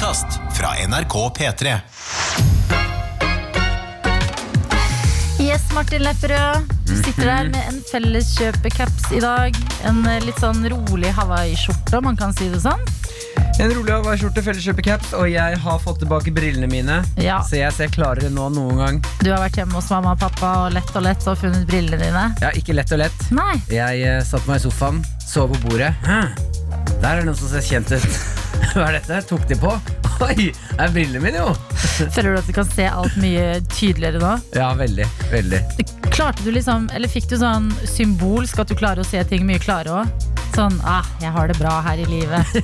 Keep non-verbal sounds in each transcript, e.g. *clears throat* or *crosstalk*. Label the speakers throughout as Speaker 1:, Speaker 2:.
Speaker 1: podkast fra NRK P3.
Speaker 2: Yes, Martin Lepperød. Du sitter der med en felleskjøpecaps i dag. En eh, litt sånn rolig Hawaii-skjorte, om man kan si det sånn.
Speaker 3: En rolig Hawaii-skjorte, felleskjøpecaps, og jeg har fått tilbake brillene mine.
Speaker 2: Ja.
Speaker 3: Så jeg ser klarere nå enn noen gang.
Speaker 2: Du har vært hjemme hos mamma og pappa og lett og lett og funnet brillene dine.
Speaker 3: Ja, ikke lett og lett.
Speaker 2: Nei.
Speaker 3: Jeg uh, satte meg i sofaen, så på bordet. Hæ? Der er det noen som ser kjent ut. *laughs* Hva er dette? Tok de på? *laughs* Oi, det er brillene mine, jo! *laughs*
Speaker 2: Føler du at du kan se alt mye tydeligere nå?
Speaker 3: Ja, veldig. Veldig.
Speaker 2: Klarte du liksom, eller Fikk du sånn symbolsk at du klarer å se ting mye klarere òg? Sånn ah, 'jeg har det bra her i livet'.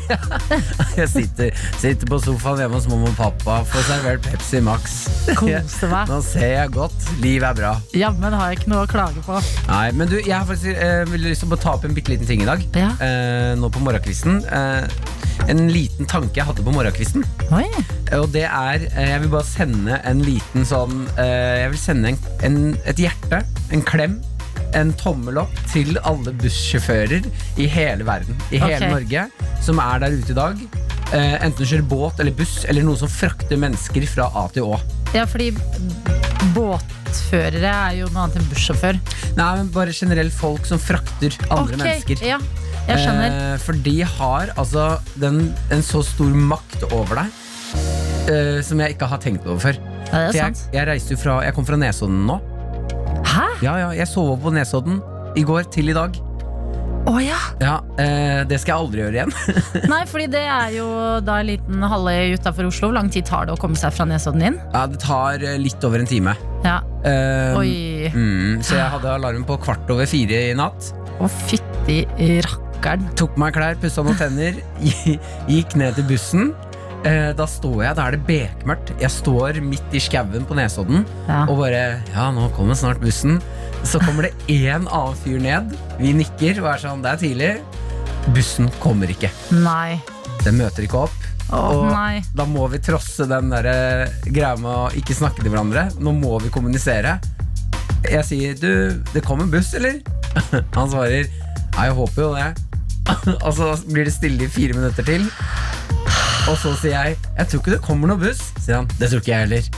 Speaker 3: Jeg sitter, sitter på sofaen hjemme hos mamma og pappa, får servert Pepsi Max.
Speaker 2: Kose meg.
Speaker 3: Nå ser jeg godt. Livet er bra.
Speaker 2: Jammen har jeg ikke noe å klage på.
Speaker 3: Nei, men du, jeg har faktisk eh, lyst til å ta opp en bitte liten ting i dag.
Speaker 2: Ja.
Speaker 3: Eh, nå på morgenkvisten. Eh, en liten tanke jeg hadde på morgenkvisten.
Speaker 2: Oi,
Speaker 3: Og det er eh, Jeg vil bare sende en liten sånn eh, Jeg vil sende en, en, et hjerte, en klem, en tommel opp til alle bussjåfører i hele verden. I hele
Speaker 2: okay.
Speaker 3: Norge som er der ute i dag. Eh, enten du kjører båt eller buss eller noe som frakter mennesker fra A til Å.
Speaker 2: Ja, fordi båtførere er jo noe annet enn bussjåfør.
Speaker 3: Nei, men Bare generelt folk som frakter andre
Speaker 2: Ok,
Speaker 3: mennesker.
Speaker 2: Ja, jeg skjønner.
Speaker 3: Eh, for de har altså den, en så stor makt over deg eh, som jeg ikke har tenkt over før.
Speaker 2: ja, det
Speaker 3: For
Speaker 2: er
Speaker 3: jeg,
Speaker 2: sant.
Speaker 3: jeg reiste jo fra Jeg kom fra Nesodden nå.
Speaker 2: Hæ?
Speaker 3: Ja, ja, Jeg sov på Nesodden i går til i dag.
Speaker 2: Å ja!
Speaker 3: Ja, eh, Det skal jeg aldri gjøre igjen. *laughs*
Speaker 2: Nei, fordi det er jo da en liten halvøy utafor Oslo. Hvor lang tid tar det å komme seg fra Nesodden inn?
Speaker 3: ja, Det tar eh, litt over en time.
Speaker 2: Ja.
Speaker 3: Eh,
Speaker 2: Oi.
Speaker 3: Mm, så jeg hadde alarm på kvart over fire i natt.
Speaker 2: Å, fytti rakkeren.
Speaker 3: Tok meg klær, pussa noen tenner, *laughs* gikk ned til bussen. Eh, da står jeg, da er det bekmørkt. Jeg står midt i skauen på Nesodden
Speaker 2: Ja.
Speaker 3: og bare Ja, nå kommer snart bussen. Så kommer det *laughs* én annen fyr ned. Vi nikker og er sånn Det er tidlig. Bussen kommer ikke.
Speaker 2: Nei.
Speaker 3: Den møter ikke opp.
Speaker 2: Å
Speaker 3: Og
Speaker 2: nei.
Speaker 3: da må vi trosse den der eh, greia med å ikke snakke til hverandre. Nå må vi kommunisere. Jeg sier du, det kommer buss, eller? *laughs* Han svarer ja, jeg håper jo det. *laughs* Og så blir det stille i fire minutter til. Og så sier jeg jeg tror ikke det kommer noe buss. Sier han det tror ikke jeg heller.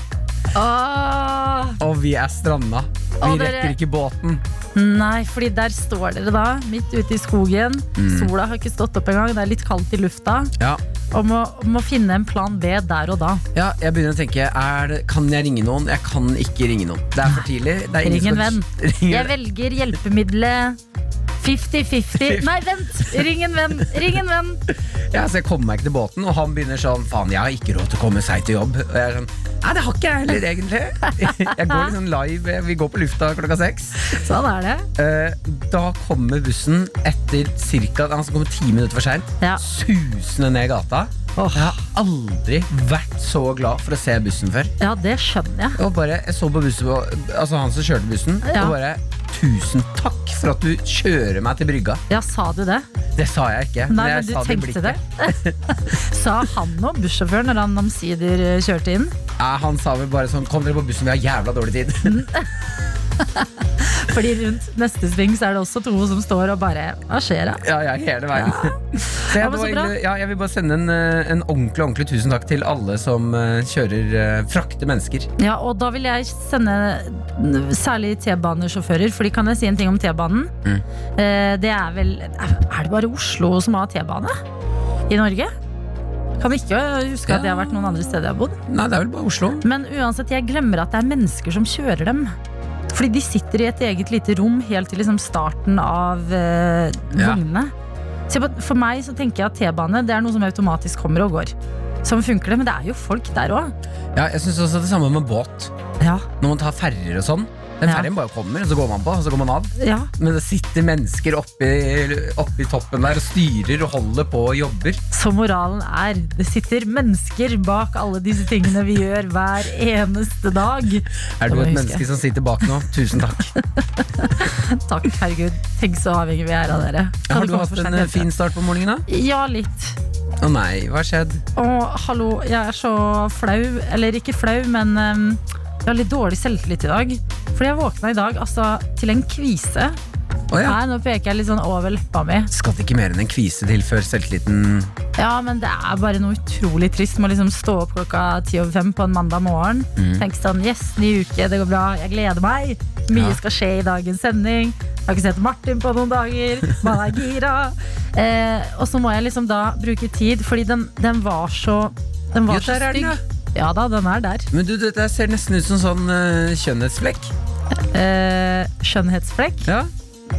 Speaker 2: Åh,
Speaker 3: Og vi er stranda. Vi
Speaker 2: Åh, dere-
Speaker 3: rekker ikke båten.
Speaker 2: nei, fordi der står dere da, midt ute i skogen.
Speaker 3: Mm.
Speaker 2: Sola har ikke stått opp engang. Det er litt kaldt i lufta.
Speaker 3: Ja,
Speaker 2: Og må, må finne en plan B der og da.
Speaker 3: ja jeg begynner å tenke er det, Kan jeg ringe noen? Jeg kan ikke ringe noen. Det er for tidlig. Det er ingen
Speaker 2: Ring en
Speaker 3: som-
Speaker 2: venn. *laughs*
Speaker 3: Ring en-
Speaker 2: Jeg velger hjelpemiddelet 50-50. Nei, vent! Ring en venn! Ring en venn!
Speaker 3: Ja, så jeg kommer meg ikke til båten, og han begynner sånn Faen, jeg har ikke råd til å komme seg til jobb. Og jeg er sånn Nei, det har ikke jeg heller, egentlig. *laughs* Jeg går litt sånn live. Vi går på lufta klokka seks.
Speaker 2: Sånn er det.
Speaker 3: Eh, Da kommer bussen etter ca. Han kommer ti minutter for seint.
Speaker 2: Ja.
Speaker 3: Susende ned gata.
Speaker 2: Oh.
Speaker 3: Jeg har aldri vært så glad for å se bussen før.
Speaker 2: Ja, det skjønner jeg.
Speaker 3: Og bare, jeg så på bussen Altså han som kjørte bussen,
Speaker 2: Ja.
Speaker 3: og bare Tusen takk for at du kjører meg til brygga.
Speaker 2: Ja, sa du det?
Speaker 3: Det sa jeg ikke.
Speaker 2: Nei,
Speaker 3: men,
Speaker 2: men du
Speaker 3: sa
Speaker 2: tenkte det? *laughs* Sa han noe, bussjåføren, når han omsider kjørte inn?
Speaker 3: Ja, han sa vel bare sånn Kom dere på bussen, vi har jævla dårlig tid. *laughs* *laughs*
Speaker 2: Fordi rundt neste sving så er det også to som står og bare Hva skjer da?
Speaker 3: Ja, ja, hele veien. *laughs* Så jeg,
Speaker 2: Ja, så
Speaker 3: egentlig- ja, jeg vil bare sende en, eh, en ordentlig ordentlig tusen takk til alle som eh, kjører frakte frakter mennesker.
Speaker 2: Ja, og da vil jeg sende særlig T-banesjåfører, for de kan jeg si en ting om T-banen.
Speaker 3: Mm.
Speaker 2: Eh, Det er vel Er det bare Oslo som har T-bane i Norge? Kan ikke huske at det har vært noen andre steder jeg har bodd.
Speaker 3: Nei, det er vel bare Oslo.
Speaker 2: Men uansett, jeg glemmer at det er mennesker som kjører dem. Fordi de sitter i et eget lite rom helt til liksom starten av eh,
Speaker 3: Ja.
Speaker 2: vognene. Så for meg så tenker jeg at T-bane det er noe som automatisk kommer og går. Sånn funker det, men det er jo folk der òg.
Speaker 3: Ja, jeg syns også det samme med båt.
Speaker 2: Ja,
Speaker 3: Når man tar ferjer og sånn. Den ferjen bare kommer, så går man på, og så går man av.
Speaker 2: ja.
Speaker 3: Men det sitter mennesker oppi, oppi toppen der og styrer og holder på og jobber.
Speaker 2: Så moralen er det sitter mennesker bak alle disse tingene vi gjør hver eneste dag.
Speaker 3: Er du et menneske som sitter bak nå? Tusen takk. *laughs*
Speaker 2: Takk, herregud. Tenk så avhengig vi er av dere. Kan
Speaker 3: Har
Speaker 2: du
Speaker 3: hatt en eh, fin start på morgenen, da?
Speaker 2: Ja, litt.
Speaker 3: Å nei, hva har skjedd?
Speaker 2: Å, hallo, jeg er så flau. Eller ikke flau, men um, jeg har litt dårlig selvtillit i dag. Fordi jeg våkna i dag altså, til en kvise.
Speaker 3: Oh, ja.
Speaker 2: Her, nå peker jeg litt sånn over leppa mi.
Speaker 3: Skal det ikke mer enn en kvise til før selvtilliten
Speaker 2: Ja, men det er bare noe utrolig trist med å liksom stå opp klokka ti over fem på en mandag morgen.
Speaker 3: Mm.
Speaker 2: Tenke sånn, yes, ny uke, det går bra, jeg gleder meg. Mye
Speaker 3: Ja.
Speaker 2: skal skje i dagens sending. Jeg har ikke sett Martin på noen dager. Man er gira. *laughs* Eh, og så må jeg liksom da bruke tid, fordi den, den var så Den var
Speaker 3: Jo,
Speaker 2: så stygg. Ja da, den er der.
Speaker 3: Men du, dette ser nesten ut som sånn uh, kjønnhetsflekk.
Speaker 2: Eh, skjønnhetsflekk.
Speaker 3: Ja.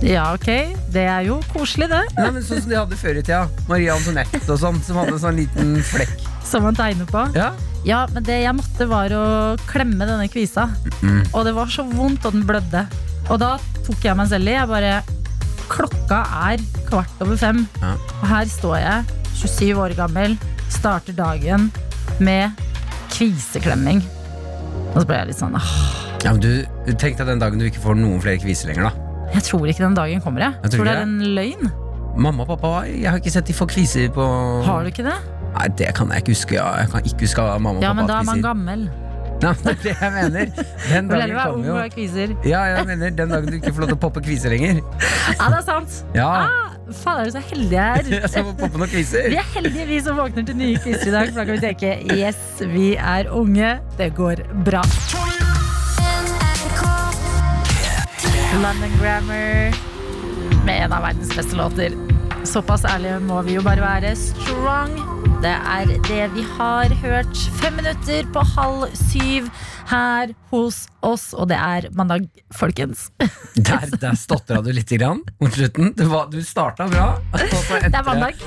Speaker 2: Ja, ok. Det er jo koselig, det.
Speaker 3: Nei, men Sånn som de hadde før i tida. Maria Antoinette og sånn, som hadde en sånn liten flekk.
Speaker 2: Som man tegner på.
Speaker 3: Ja.
Speaker 2: Ja, men det jeg måtte var å klemme denne kvisa.
Speaker 3: Mm.
Speaker 2: Og det var så vondt, og den blødde. Og da tok jeg meg selv i. Jeg bare Klokka er kvart over fem.
Speaker 3: Ja.
Speaker 2: Og her står jeg, 27 år gammel, starter dagen med kviseklemming. Og så ble jeg litt sånn åh.
Speaker 3: Ja, men du, Tenk deg den dagen du ikke får noen flere kviser lenger, da.
Speaker 2: Jeg tror ikke den dagen kommer, jeg.
Speaker 3: Jeg tror
Speaker 2: tror det er en løgn.
Speaker 3: Mamma og pappa, jeg har ikke sett de få kviser på
Speaker 2: Har du ikke det?
Speaker 3: Nei, det kan jeg ikke huske. Ja. Jeg kan ikke huske mamma og
Speaker 2: Ja, men da er man gammel. *laughs*
Speaker 3: Nei, det er det jeg mener. Den dagen kommer jo. Ja, jeg mener den dagen du ikke får lov til å poppe kviser lenger. *laughs*
Speaker 2: Ja, det er sant.
Speaker 3: Ja,
Speaker 2: Ah, faen, er du så heldig her? er. *laughs*
Speaker 3: jeg skal poppe noen kviser.
Speaker 2: Vi er heldige vi som våkner til nye quizer i dag, for da kan vi tenke yes, vi er unge, det går bra. London Grammar med en av verdens beste låter. Såpass ærlige må vi jo bare være. Strong. Det er det vi har hørt. Fem minutter på halv syv her hos oss, og det er mandag, folkens. *laughs*
Speaker 3: Der, der stotra du litt grann mot slutten. Du, var, du starta bra.
Speaker 2: Det er mandag.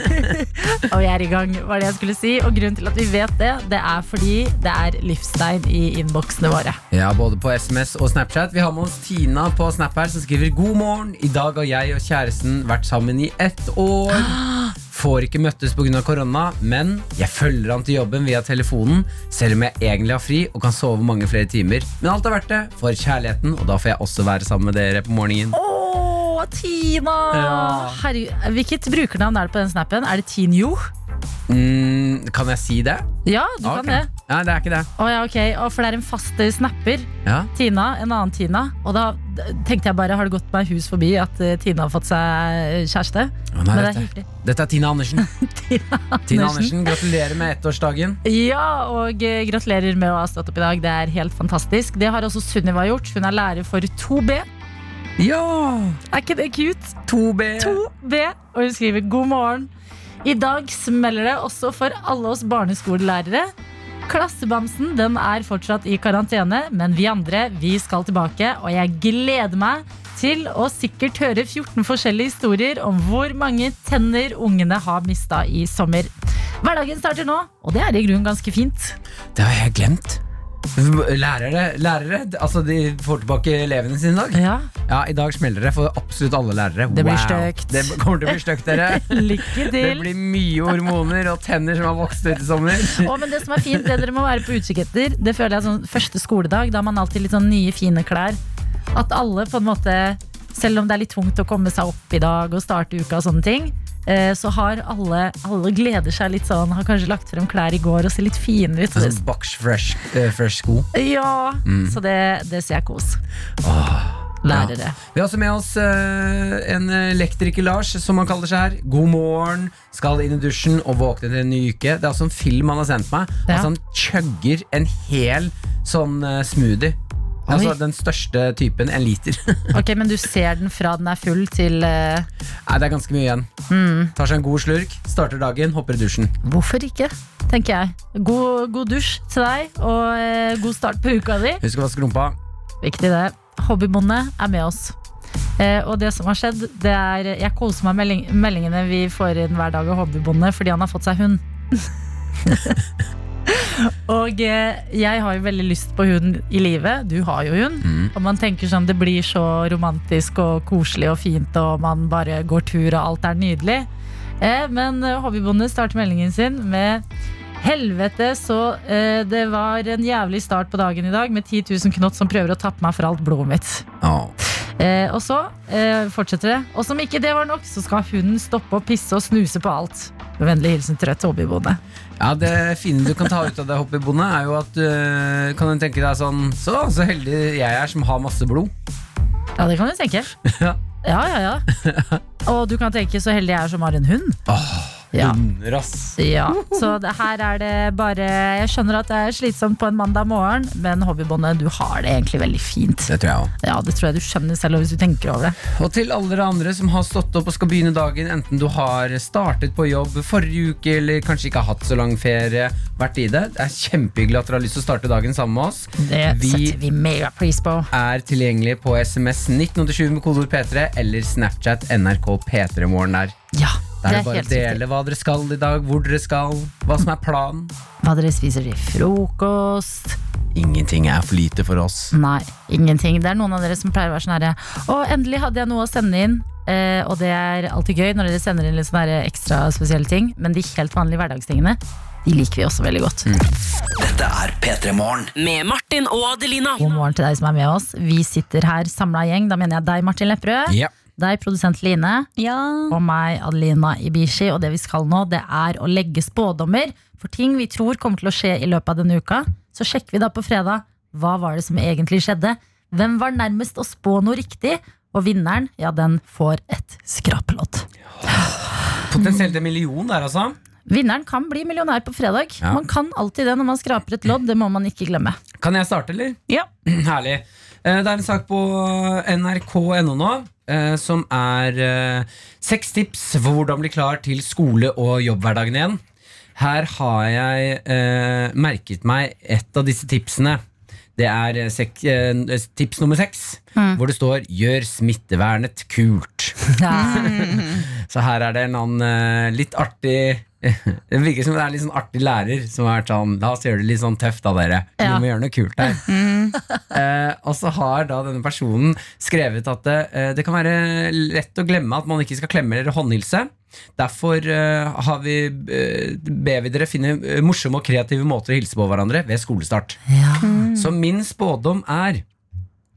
Speaker 2: *laughs* og vi er i gang, var det jeg skulle si. Og grunnen til at vi vet det, det er fordi det er livstegn i innboksene våre.
Speaker 3: Ja, både på SMS og Snapchat. Vi har med oss Tina på Snap her som skriver God morgen. I dag har jeg og kjæresten vært sammen i ett år. *gasps* *gasps* Får ikke møttes pga. korona, men jeg følger han til jobben via telefonen, selv om jeg egentlig har fri og kan sove mange flere timer. Men alt er verdt det for kjærligheten, og da får jeg også være sammen med dere på morgenen.
Speaker 2: Åh, Tina!
Speaker 3: Ja.
Speaker 2: Herregud, Hvilket brukernavn er det på den snappen? Er det Teen Jo?
Speaker 3: Mm, kan jeg si det?
Speaker 2: Ja, du
Speaker 3: okay.
Speaker 2: kan det.
Speaker 3: Nei, det er ikke det.
Speaker 2: Oh, ja, okay. oh, for det er en fast snapper.
Speaker 3: Ja.
Speaker 2: Tina, en annen Tina. Og da tenkte jeg bare, har det gått meg hus forbi at eh, Tina har fått seg eh, kjæreste?
Speaker 3: Å, nei,
Speaker 2: Men det er
Speaker 3: dette,
Speaker 2: hyggelig.
Speaker 3: dette er Tina Andersen. *laughs*
Speaker 2: Tina
Speaker 3: Tina Andersen, Gratulerer med ettårsdagen.
Speaker 2: Ja, og eh, gratulerer med å ha stått opp i dag. Det er helt fantastisk. Det har også Sunniva gjort. Hun er lærer for 2B.
Speaker 3: Ja!
Speaker 2: Er ikke det cute?
Speaker 3: 2B.
Speaker 2: 2B. Og hun skriver god morgen. I dag smeller det også for alle oss barneskolelærere. Klassebamsen den er fortsatt i karantene, men vi andre vi skal tilbake. Og jeg gleder meg til å sikkert høre 14 forskjellige historier om hvor mange tenner ungene har mista i sommer. Hverdagen starter nå, og det er i grunnen ganske fint.
Speaker 3: Det har jeg glemt. Lærere, lærere altså de får tilbake elevene sine i dag.
Speaker 2: Ja,
Speaker 3: Ja, I dag smeller det for absolutt alle lærere.
Speaker 2: Det blir
Speaker 3: Wow.
Speaker 2: støkt.
Speaker 3: Det kommer til å bli støkt, dere. *laughs*
Speaker 2: Lykke til.
Speaker 3: Det blir mye hormoner og tenner som har vokst ut i sommer.
Speaker 2: Å, men det som er fint, det dere må være på utkikk etter, det føler jeg sånn første skoledag. Da har man alltid litt sånn nye, fine klær. At alle på en måte, selv om det er litt tungt å komme seg opp i dag og starte uka og sånne ting, så har alle, alle gleder seg litt sånn, har kanskje lagt frem klær i går og ser litt fine ut.
Speaker 3: Sånn box fresh, uh, fresh sko.
Speaker 2: Ja, så det, det ser jeg kos. Lærere.
Speaker 3: Vi har også med oss uh, en elektriker Lars, som han kaller seg her. God morgen, skal inn i dusjen og våkne til en ny uke. Det er altså en film han har sendt meg.
Speaker 2: Ja.
Speaker 3: Altså Han chugger en hel sånn uh, smoothie. Altså
Speaker 2: Oi.
Speaker 3: Den største typen, en liter. *laughs*
Speaker 2: Ok, Men du ser den fra den er full til uh...
Speaker 3: Nei, det er ganske mye igjen. Tar seg en god slurk, starter dagen, hopper i dusjen.
Speaker 2: Hvorfor ikke? tenker jeg. God, god dusj til deg, og uh, god start på uka di.
Speaker 3: Husk å vaske rumpa.
Speaker 2: Viktig det. Hobbybonde er med oss. Uh, og det som har skjedd, det er Jeg koser meg med melding, meldingene vi får inn hver dag av Hobbybonde fordi han har fått seg hund. *laughs* og eh, jeg har jo veldig lyst på hund i livet. Du har jo hund. Og man tenker sånn det blir så romantisk og koselig og fint, og man bare går tur, og alt er nydelig. Eh, men eh, Hobbybonde starter meldingen sin med Helvete, så eh, det var en jævlig start på dagen i dag med 10 000 knott som prøver å tappe meg for alt blodet mitt.
Speaker 3: Åh.
Speaker 2: Eh, og så eh, fortsetter det. Og som ikke det var nok, så skal hunden stoppe å pisse og snuse på alt. Med vennlig hilsen trøtt hobbybonde.
Speaker 3: Ja, Det fine du kan ta ut av det hobbybonde, er jo at du kan du tenke deg sånn Så, så heldig jeg er som har masse blod.
Speaker 2: Ja, det kan du tenke. *laughs*
Speaker 3: Ja.
Speaker 2: Ja, ja, ja. *laughs* Og du kan tenke så heldig jeg er som har en hund.
Speaker 3: Åh,
Speaker 2: Ja.
Speaker 3: Hunder.
Speaker 2: Ja, så det her er det bare Jeg skjønner at det er slitsomt på en mandag morgen, men Hobbybåndet, du har det egentlig veldig fint.
Speaker 3: Det tror jeg også.
Speaker 2: Ja, Det tror jeg du skjønner selv hvis du tenker over det.
Speaker 3: Og til alle dere andre som har stått opp og skal begynne dagen, enten du har startet på jobb forrige uke, eller kanskje ikke har hatt så lang ferie, vært i det. Det er kjempehyggelig at dere har lyst til å starte dagen sammen med oss.
Speaker 2: Det
Speaker 3: Vi
Speaker 2: setter vi megapris på.
Speaker 3: er tilgjengelig på SMS 1987 med kodeord P3 eller Snapchat NRK P3morgen der.
Speaker 2: Ja, Det
Speaker 3: er det bare å dele hva dere skal i dag, hvor dere skal, hva som er planen.
Speaker 2: Hva dere spiser til frokost.
Speaker 3: Ingenting er for lite for oss.
Speaker 2: Nei, ingenting. Det er noen av dere som pleier å være sånn herre Og endelig hadde jeg noe å sende inn. Eh, og det er alltid gøy når dere sender inn litt sånne her ekstra spesielle ting. Men de helt vanlige hverdagstingene, de liker vi også veldig godt.
Speaker 1: Dette er P3 Morgen.
Speaker 4: Med Martin og Adelina.
Speaker 2: God morgen til deg som er med oss. Vi sitter her samla gjeng. Da mener jeg deg, Martin Lepperød.
Speaker 3: Ja.
Speaker 2: Deg, produsent Line. Og meg, Adelina Ibishi. Og det vi skal nå, det er å legge spådommer for ting vi tror kommer til å skje i løpet av denne uka. Så sjekker vi da på fredag hva var det som egentlig skjedde. Hvem var nærmest å spå noe riktig? Og vinneren, ja, den får et skrapelodd.
Speaker 3: Potensielt en million der, altså.
Speaker 2: Vinneren kan bli millionær på fredag.
Speaker 3: Ja.
Speaker 2: Man kan alltid det når man skraper et lodd. Det må man ikke glemme.
Speaker 3: Kan jeg starte, eller?
Speaker 4: Ja. *clears throat*
Speaker 3: Herlig. Eh, Det er en sak på nrk.no nå eh, som er eh, seks tips for hvordan bli klar til skole- og jobbhverdagen igjen. Her har jeg eh, merket meg et av disse tipsene. Det er sek, tips nummer seks, hvor det står 'gjør smittevernet kult'. *laughs* Så her er det en annen litt artig *laughs* Det virker som det er litt sånn artig lærer som har vært sånn La oss gjøre det litt sånn tøft, da, dere. Vi må gjøre noe kult her. *laughs* Eh, og så har da denne personen skrevet at det, eh, det kan være lett å glemme at man ikke skal klemme eller håndhilse. Derfor eh, har vi, eh, ber vi dere finne morsomme og kreative måter å hilse på hverandre ved skolestart.
Speaker 2: Ja.
Speaker 3: Så min spådom er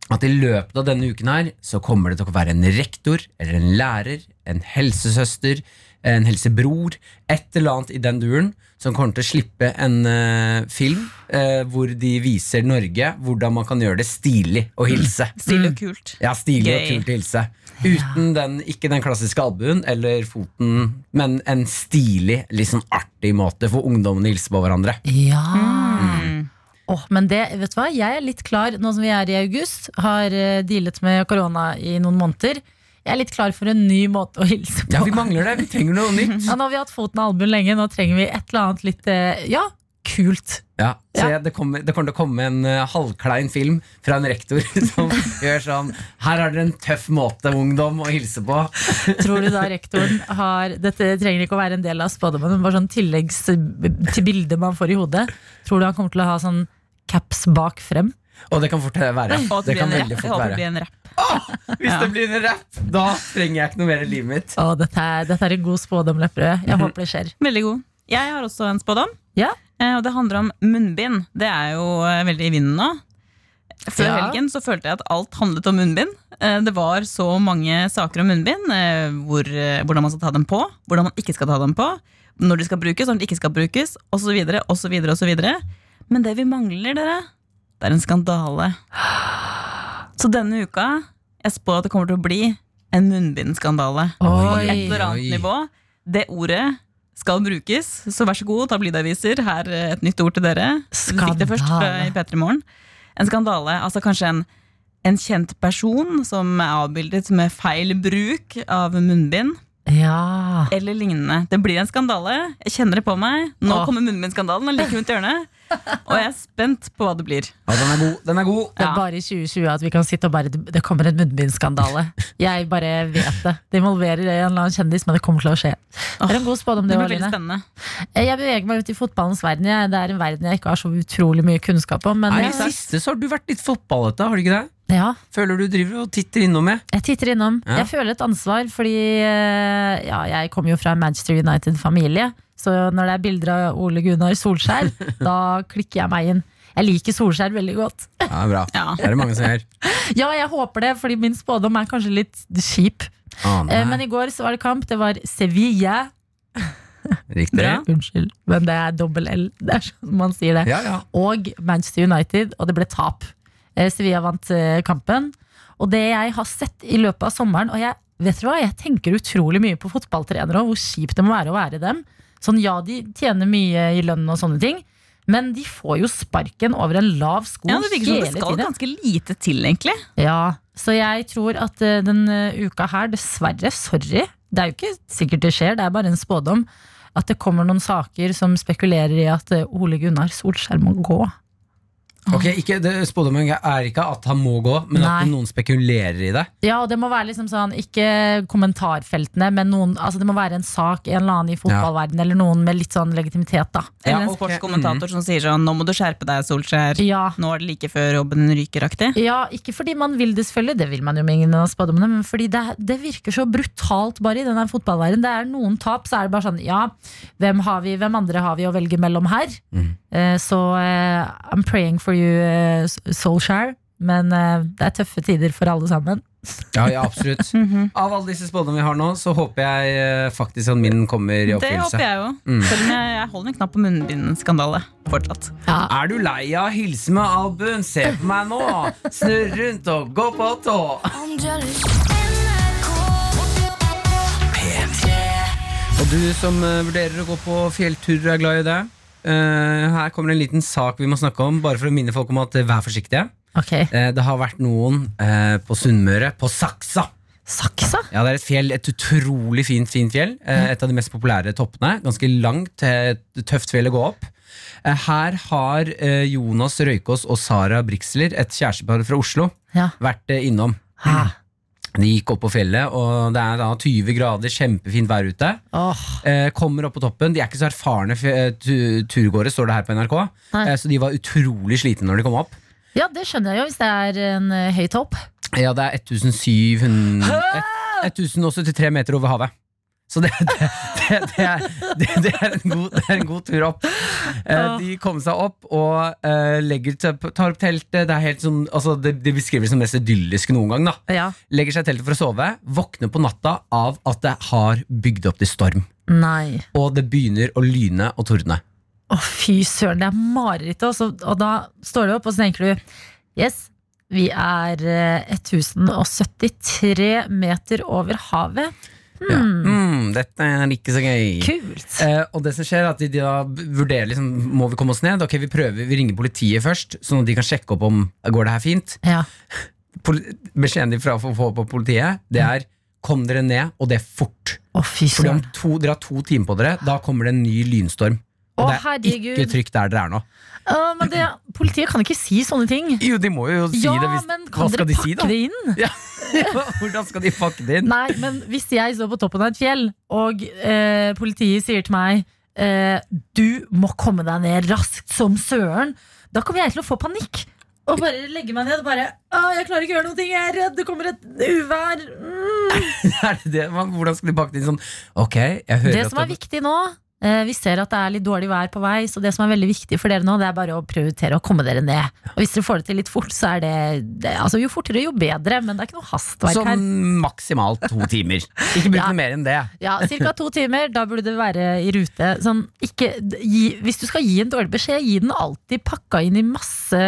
Speaker 3: at i løpet av denne uken her så kommer det til å være en rektor eller en lærer, en helsesøster, en helsebror, et eller annet i den duren som kommer til å slippe en uh, film uh, hvor de viser Norge hvordan man kan gjøre det stilig å hilse.
Speaker 4: Stilig og kult.
Speaker 3: Ja, stilig og kult å hilse. Uten den, ikke den klassiske albuen eller foten, men en stilig, litt sånn artig måte for ungdommene å hilse på hverandre.
Speaker 2: Ja.
Speaker 4: Mm.
Speaker 2: Åh, men det, vet du hva? Jeg er litt klar nå som vi er i august. Har eh, dealet med korona i noen måneder. Jeg er litt klar for en ny måte å hilse på.
Speaker 3: Ja, vi mangler det. Vi trenger noe nytt.
Speaker 2: Ja, nå har vi hatt foten av albuen lenge. Nå trenger vi et eller annet litt eh, ja, kult.
Speaker 3: Ja, så jeg, det, kommer, det kommer til å komme en uh, halvklein film fra en rektor *laughs* som gjør sånn Her har dere en tøff måte, ungdom, å hilse på. *laughs*
Speaker 2: Tror du da rektoren har Dette trenger ikke å være en del av spådommen, men bare sånn tilleggs til bildet man får i hodet. Tror du han kommer til å ha sånn caps bak frem?
Speaker 3: Og det kan fort være.
Speaker 4: Og
Speaker 3: Det
Speaker 4: det
Speaker 3: kan veldig.
Speaker 4: Jeg
Speaker 3: fort
Speaker 4: håper det
Speaker 3: være.
Speaker 4: blir en rapp.
Speaker 3: Hvis det blir en rapp, da trenger jeg ikke noe mer i livet mitt.
Speaker 2: Oh, dette, er, dette er en god spådom, Lepperød. Jeg håper det skjer. *laughs*
Speaker 4: Veldig god. Jeg har også en spådom,
Speaker 2: Ja.
Speaker 4: eh, og det handler om munnbind. Det er jo eh, veldig i vinden nå. Før
Speaker 2: Ja.
Speaker 4: helgen så følte jeg at alt handlet om munnbind. Eh, Det var så mange saker om munnbind. eh, Hvor, hvordan man skal ta dem på, hvordan man ikke skal ta dem på, når de skal brukes, når de ikke skal brukes, osv. osv. Men det vi mangler, dere, det er en skandale. Så denne uka jeg spår at det kommer til å bli en munnbindskandale.
Speaker 2: Oi.
Speaker 4: Et eller annet nivå. Det ordet skal brukes, så vær så god, tabloidaviser. Her er et nytt ord til dere. Skandale. fikk det først i
Speaker 2: Skandale.
Speaker 4: P3 Morgen. En skandale. Altså kanskje en, en kjent person som er avbildet med feil bruk av munnbind.
Speaker 2: Ja.
Speaker 4: Eller lignende. Det blir en skandale. Jeg kjenner det på meg. Nå
Speaker 2: Åh.
Speaker 4: kommer munnbindskandalen. Like rundt hjørnet. Og jeg er spent på hva det blir.
Speaker 3: Ja, den er god. Den er god.
Speaker 2: Det er bare i 2020 at vi kan sitte og bare Det kommer en munnbindskandale. Jeg bare vet det. Det involverer en eller annen kjendis, men det kommer til å skje. Det er en god spådom,
Speaker 4: Det
Speaker 2: det,
Speaker 4: blir veldig
Speaker 2: Aline.
Speaker 4: spennende.
Speaker 2: Jeg beveger meg ut i fotballens verden. Det er en verden jeg ikke har så utrolig mye kunnskap om. Men
Speaker 3: I det siste så har du vært litt fotballete, har du ikke det?
Speaker 2: ja,
Speaker 3: Føler du driver og titter innom med?
Speaker 2: jeg titter innom.
Speaker 3: Ja.
Speaker 2: Jeg føler et ansvar, fordi eh, ja, jeg kommer jo fra en Manchester United-familie. Så når det er bilder av Ole Gunnar Solskjær, *laughs* da klikker jeg meg inn. Jeg liker Solskjær veldig godt.
Speaker 3: Ja, bra.
Speaker 4: Ja.
Speaker 3: Det er det mange som gjør. *laughs*
Speaker 2: Ja, jeg håper det, fordi min spådom er kanskje litt kjip.
Speaker 3: Ah.
Speaker 2: Eh, Men i går så var det kamp. Det var Sevilla. *laughs*
Speaker 3: Riktig.
Speaker 4: Bra.
Speaker 2: Unnskyld, men det er dobbel L. Det er sånn man sier det.
Speaker 3: Ja, ja.
Speaker 2: Og Manchester United, og det ble tap. Eh, Sevilla vant eh, kampen. Og det jeg har sett i løpet av sommeren, og jeg vet du hva, jeg tenker utrolig mye på fotballtrenere og hvor kjipt det må være å være dem. Sånn, ja, de tjener mye i lønn og sånne ting, men de får jo sparken over en lav sko
Speaker 4: Ja, det virker som det skal
Speaker 2: tiden.
Speaker 4: ganske lite til, egentlig.
Speaker 2: Ja, så jeg tror at uh, den eh, uka her, dessverre, sorry, det er jo ikke sikkert det skjer, det er bare en spådom, at det kommer noen saker som spekulerer i at eh, Ole Gunnar Solskjær må gå.
Speaker 3: Ok, ikke, det, Spådommen er ikke at han må gå, men
Speaker 2: Nei.
Speaker 3: at noen spekulerer i det.
Speaker 2: Ja, og det må være liksom sånn, ikke kommentarfeltene, men noen, altså det må være en sak, en eller annen i fotballverden, eller noen med litt sånn legitimitet, da.
Speaker 4: Eller
Speaker 3: Ja,
Speaker 4: en
Speaker 3: ok.
Speaker 4: mm. som sier sånn 'nå må du skjerpe deg, Solskjær'.
Speaker 2: Ja.
Speaker 4: Nå er det like før jobben ryker-aktig.
Speaker 2: Ja, ikke fordi man vil det selvfølgelig, det vil man jo med ingen av spådommene, men fordi det, det virker så brutalt bare i denne fotballverdenen. Det er noen tap, så er det bare sånn, ja, hvem, har vi, hvem andre har vi å velge mellom her?
Speaker 3: Mhm.
Speaker 2: Eh, så eh, I'm praying for you, eh, Solskjær, men det er tøffe tider for alle sammen. *laughs*
Speaker 3: Ja, ja, absolutt. Av alle disse spådommene vi har nå, så håper jeg faktisk at min kommer i
Speaker 4: Det håper jeg jo.
Speaker 3: Mm.
Speaker 4: Selv om jeg, jeg holder en knapp på munnbindskandale fortsatt.
Speaker 2: Ja.
Speaker 3: Er du lei av å hilse med albuen? Se på meg nå! Snurr rundt og gå på tå! Og du som vurderer å gå på fjelltur er glad i det. Eh, her kommer en liten sak vi må snakke om, bare for å minne folk om at eh, vær forsiktige.
Speaker 2: Okay.
Speaker 3: Eh, det har vært noen på Sunnmøre, på Saksa.
Speaker 2: Saksa?
Speaker 3: Ja, Det er et fjell, et utrolig fint, fint fjell. Et av de mest populære toppene. Ganske langt, tøft fjell å gå opp. Her har Jonas Røykås og Sara Brixler, et kjærestepar fra Oslo,
Speaker 2: Ja.
Speaker 3: vært innom.
Speaker 2: Ha.
Speaker 3: De gikk opp på fjellet, og det er da 20 grader, kjempefint vær ute.
Speaker 2: Oh.
Speaker 3: Eh, kommer opp på toppen. De er ikke så erfarne eh, turgåere, står det her på NRK. Eh, så de var utrolig slitne når de kom opp.
Speaker 2: Ja, det skjønner jeg jo, hvis det er en eh, høy topp.
Speaker 3: Ja, det er 1700 et- 1073 meter over havet. Så det, det, det, er, det, er en god, det er en god tur opp. Eh, de kommer seg opp og eh, legger, tar opp teltet. Det er helt sånn, altså det, beskrives som mest idyllisk noen gang. da
Speaker 2: Ja.
Speaker 3: Legger seg i teltet for å sove. Våkner på natta av at det har bygd opp til storm.
Speaker 2: Nei.
Speaker 3: Og det begynner å lyne og tordne.
Speaker 2: Å, fy søren, det er mareritt. Og, og da står du opp, og så tenker du Yes, vi er eh, 1073 meter over havet.
Speaker 3: Ja. Mm, dette er ikke så gøy.
Speaker 2: Kult.
Speaker 3: Eh, og det som skjer er at de, de da vurderer liksom, Må vi komme oss ned? Ok, vi prøver, vi ringer politiet først, sånn at de kan sjekke opp om går det her fint.
Speaker 2: Ja.
Speaker 3: Poli beskjeden de fra å få på politiet, det er kom dere ned, og det er fort.
Speaker 2: Oh,
Speaker 3: Fordi om to, dere har to timer på dere, da kommer det en ny lynstorm. Og
Speaker 2: Å,
Speaker 3: det er
Speaker 2: herregud.
Speaker 3: ikke trygt der dere er nå.
Speaker 2: Uh, men det, politiet kan ikke si sånne ting.
Speaker 3: Jo, de må jo si
Speaker 2: ja,
Speaker 3: det. Hvis,
Speaker 2: men kan
Speaker 3: skal
Speaker 2: dere
Speaker 3: de
Speaker 2: pakke
Speaker 3: si,
Speaker 2: det inn? *laughs*
Speaker 3: Ja. Hvordan skal de pakke det inn?
Speaker 2: Nei, men hvis jeg står på toppen av et fjell, og eh, politiet sier til meg eh, Du må komme deg ned raskt som søren, da kommer jeg til å få panikk. Og bare legge meg ned og bare Å, jeg klarer ikke å gjøre noe, jeg er redd, det kommer et uvær. Mm. *laughs*
Speaker 3: Er det det? Hvordan skal de pakke det inn sånn? Ok, jeg hører
Speaker 2: Det som er viktig nå Vi ser at det er litt dårlig vær på vei, så det som er veldig viktig for dere nå, det er bare å prioritere å komme dere ned. Og hvis dere får det til litt fort, så er det, det Altså jo fortere, jo bedre, men det er ikke noe hastverk her.
Speaker 3: Sånn maksimalt to timer. Ikke bruk *laughs*
Speaker 2: Ja.
Speaker 3: noe mer enn det.
Speaker 2: Ja, Ca. to timer, da burde det være i rute. Sånn, ikke, gi, hvis du skal gi en dårlig beskjed, gi den alltid pakka inn i masse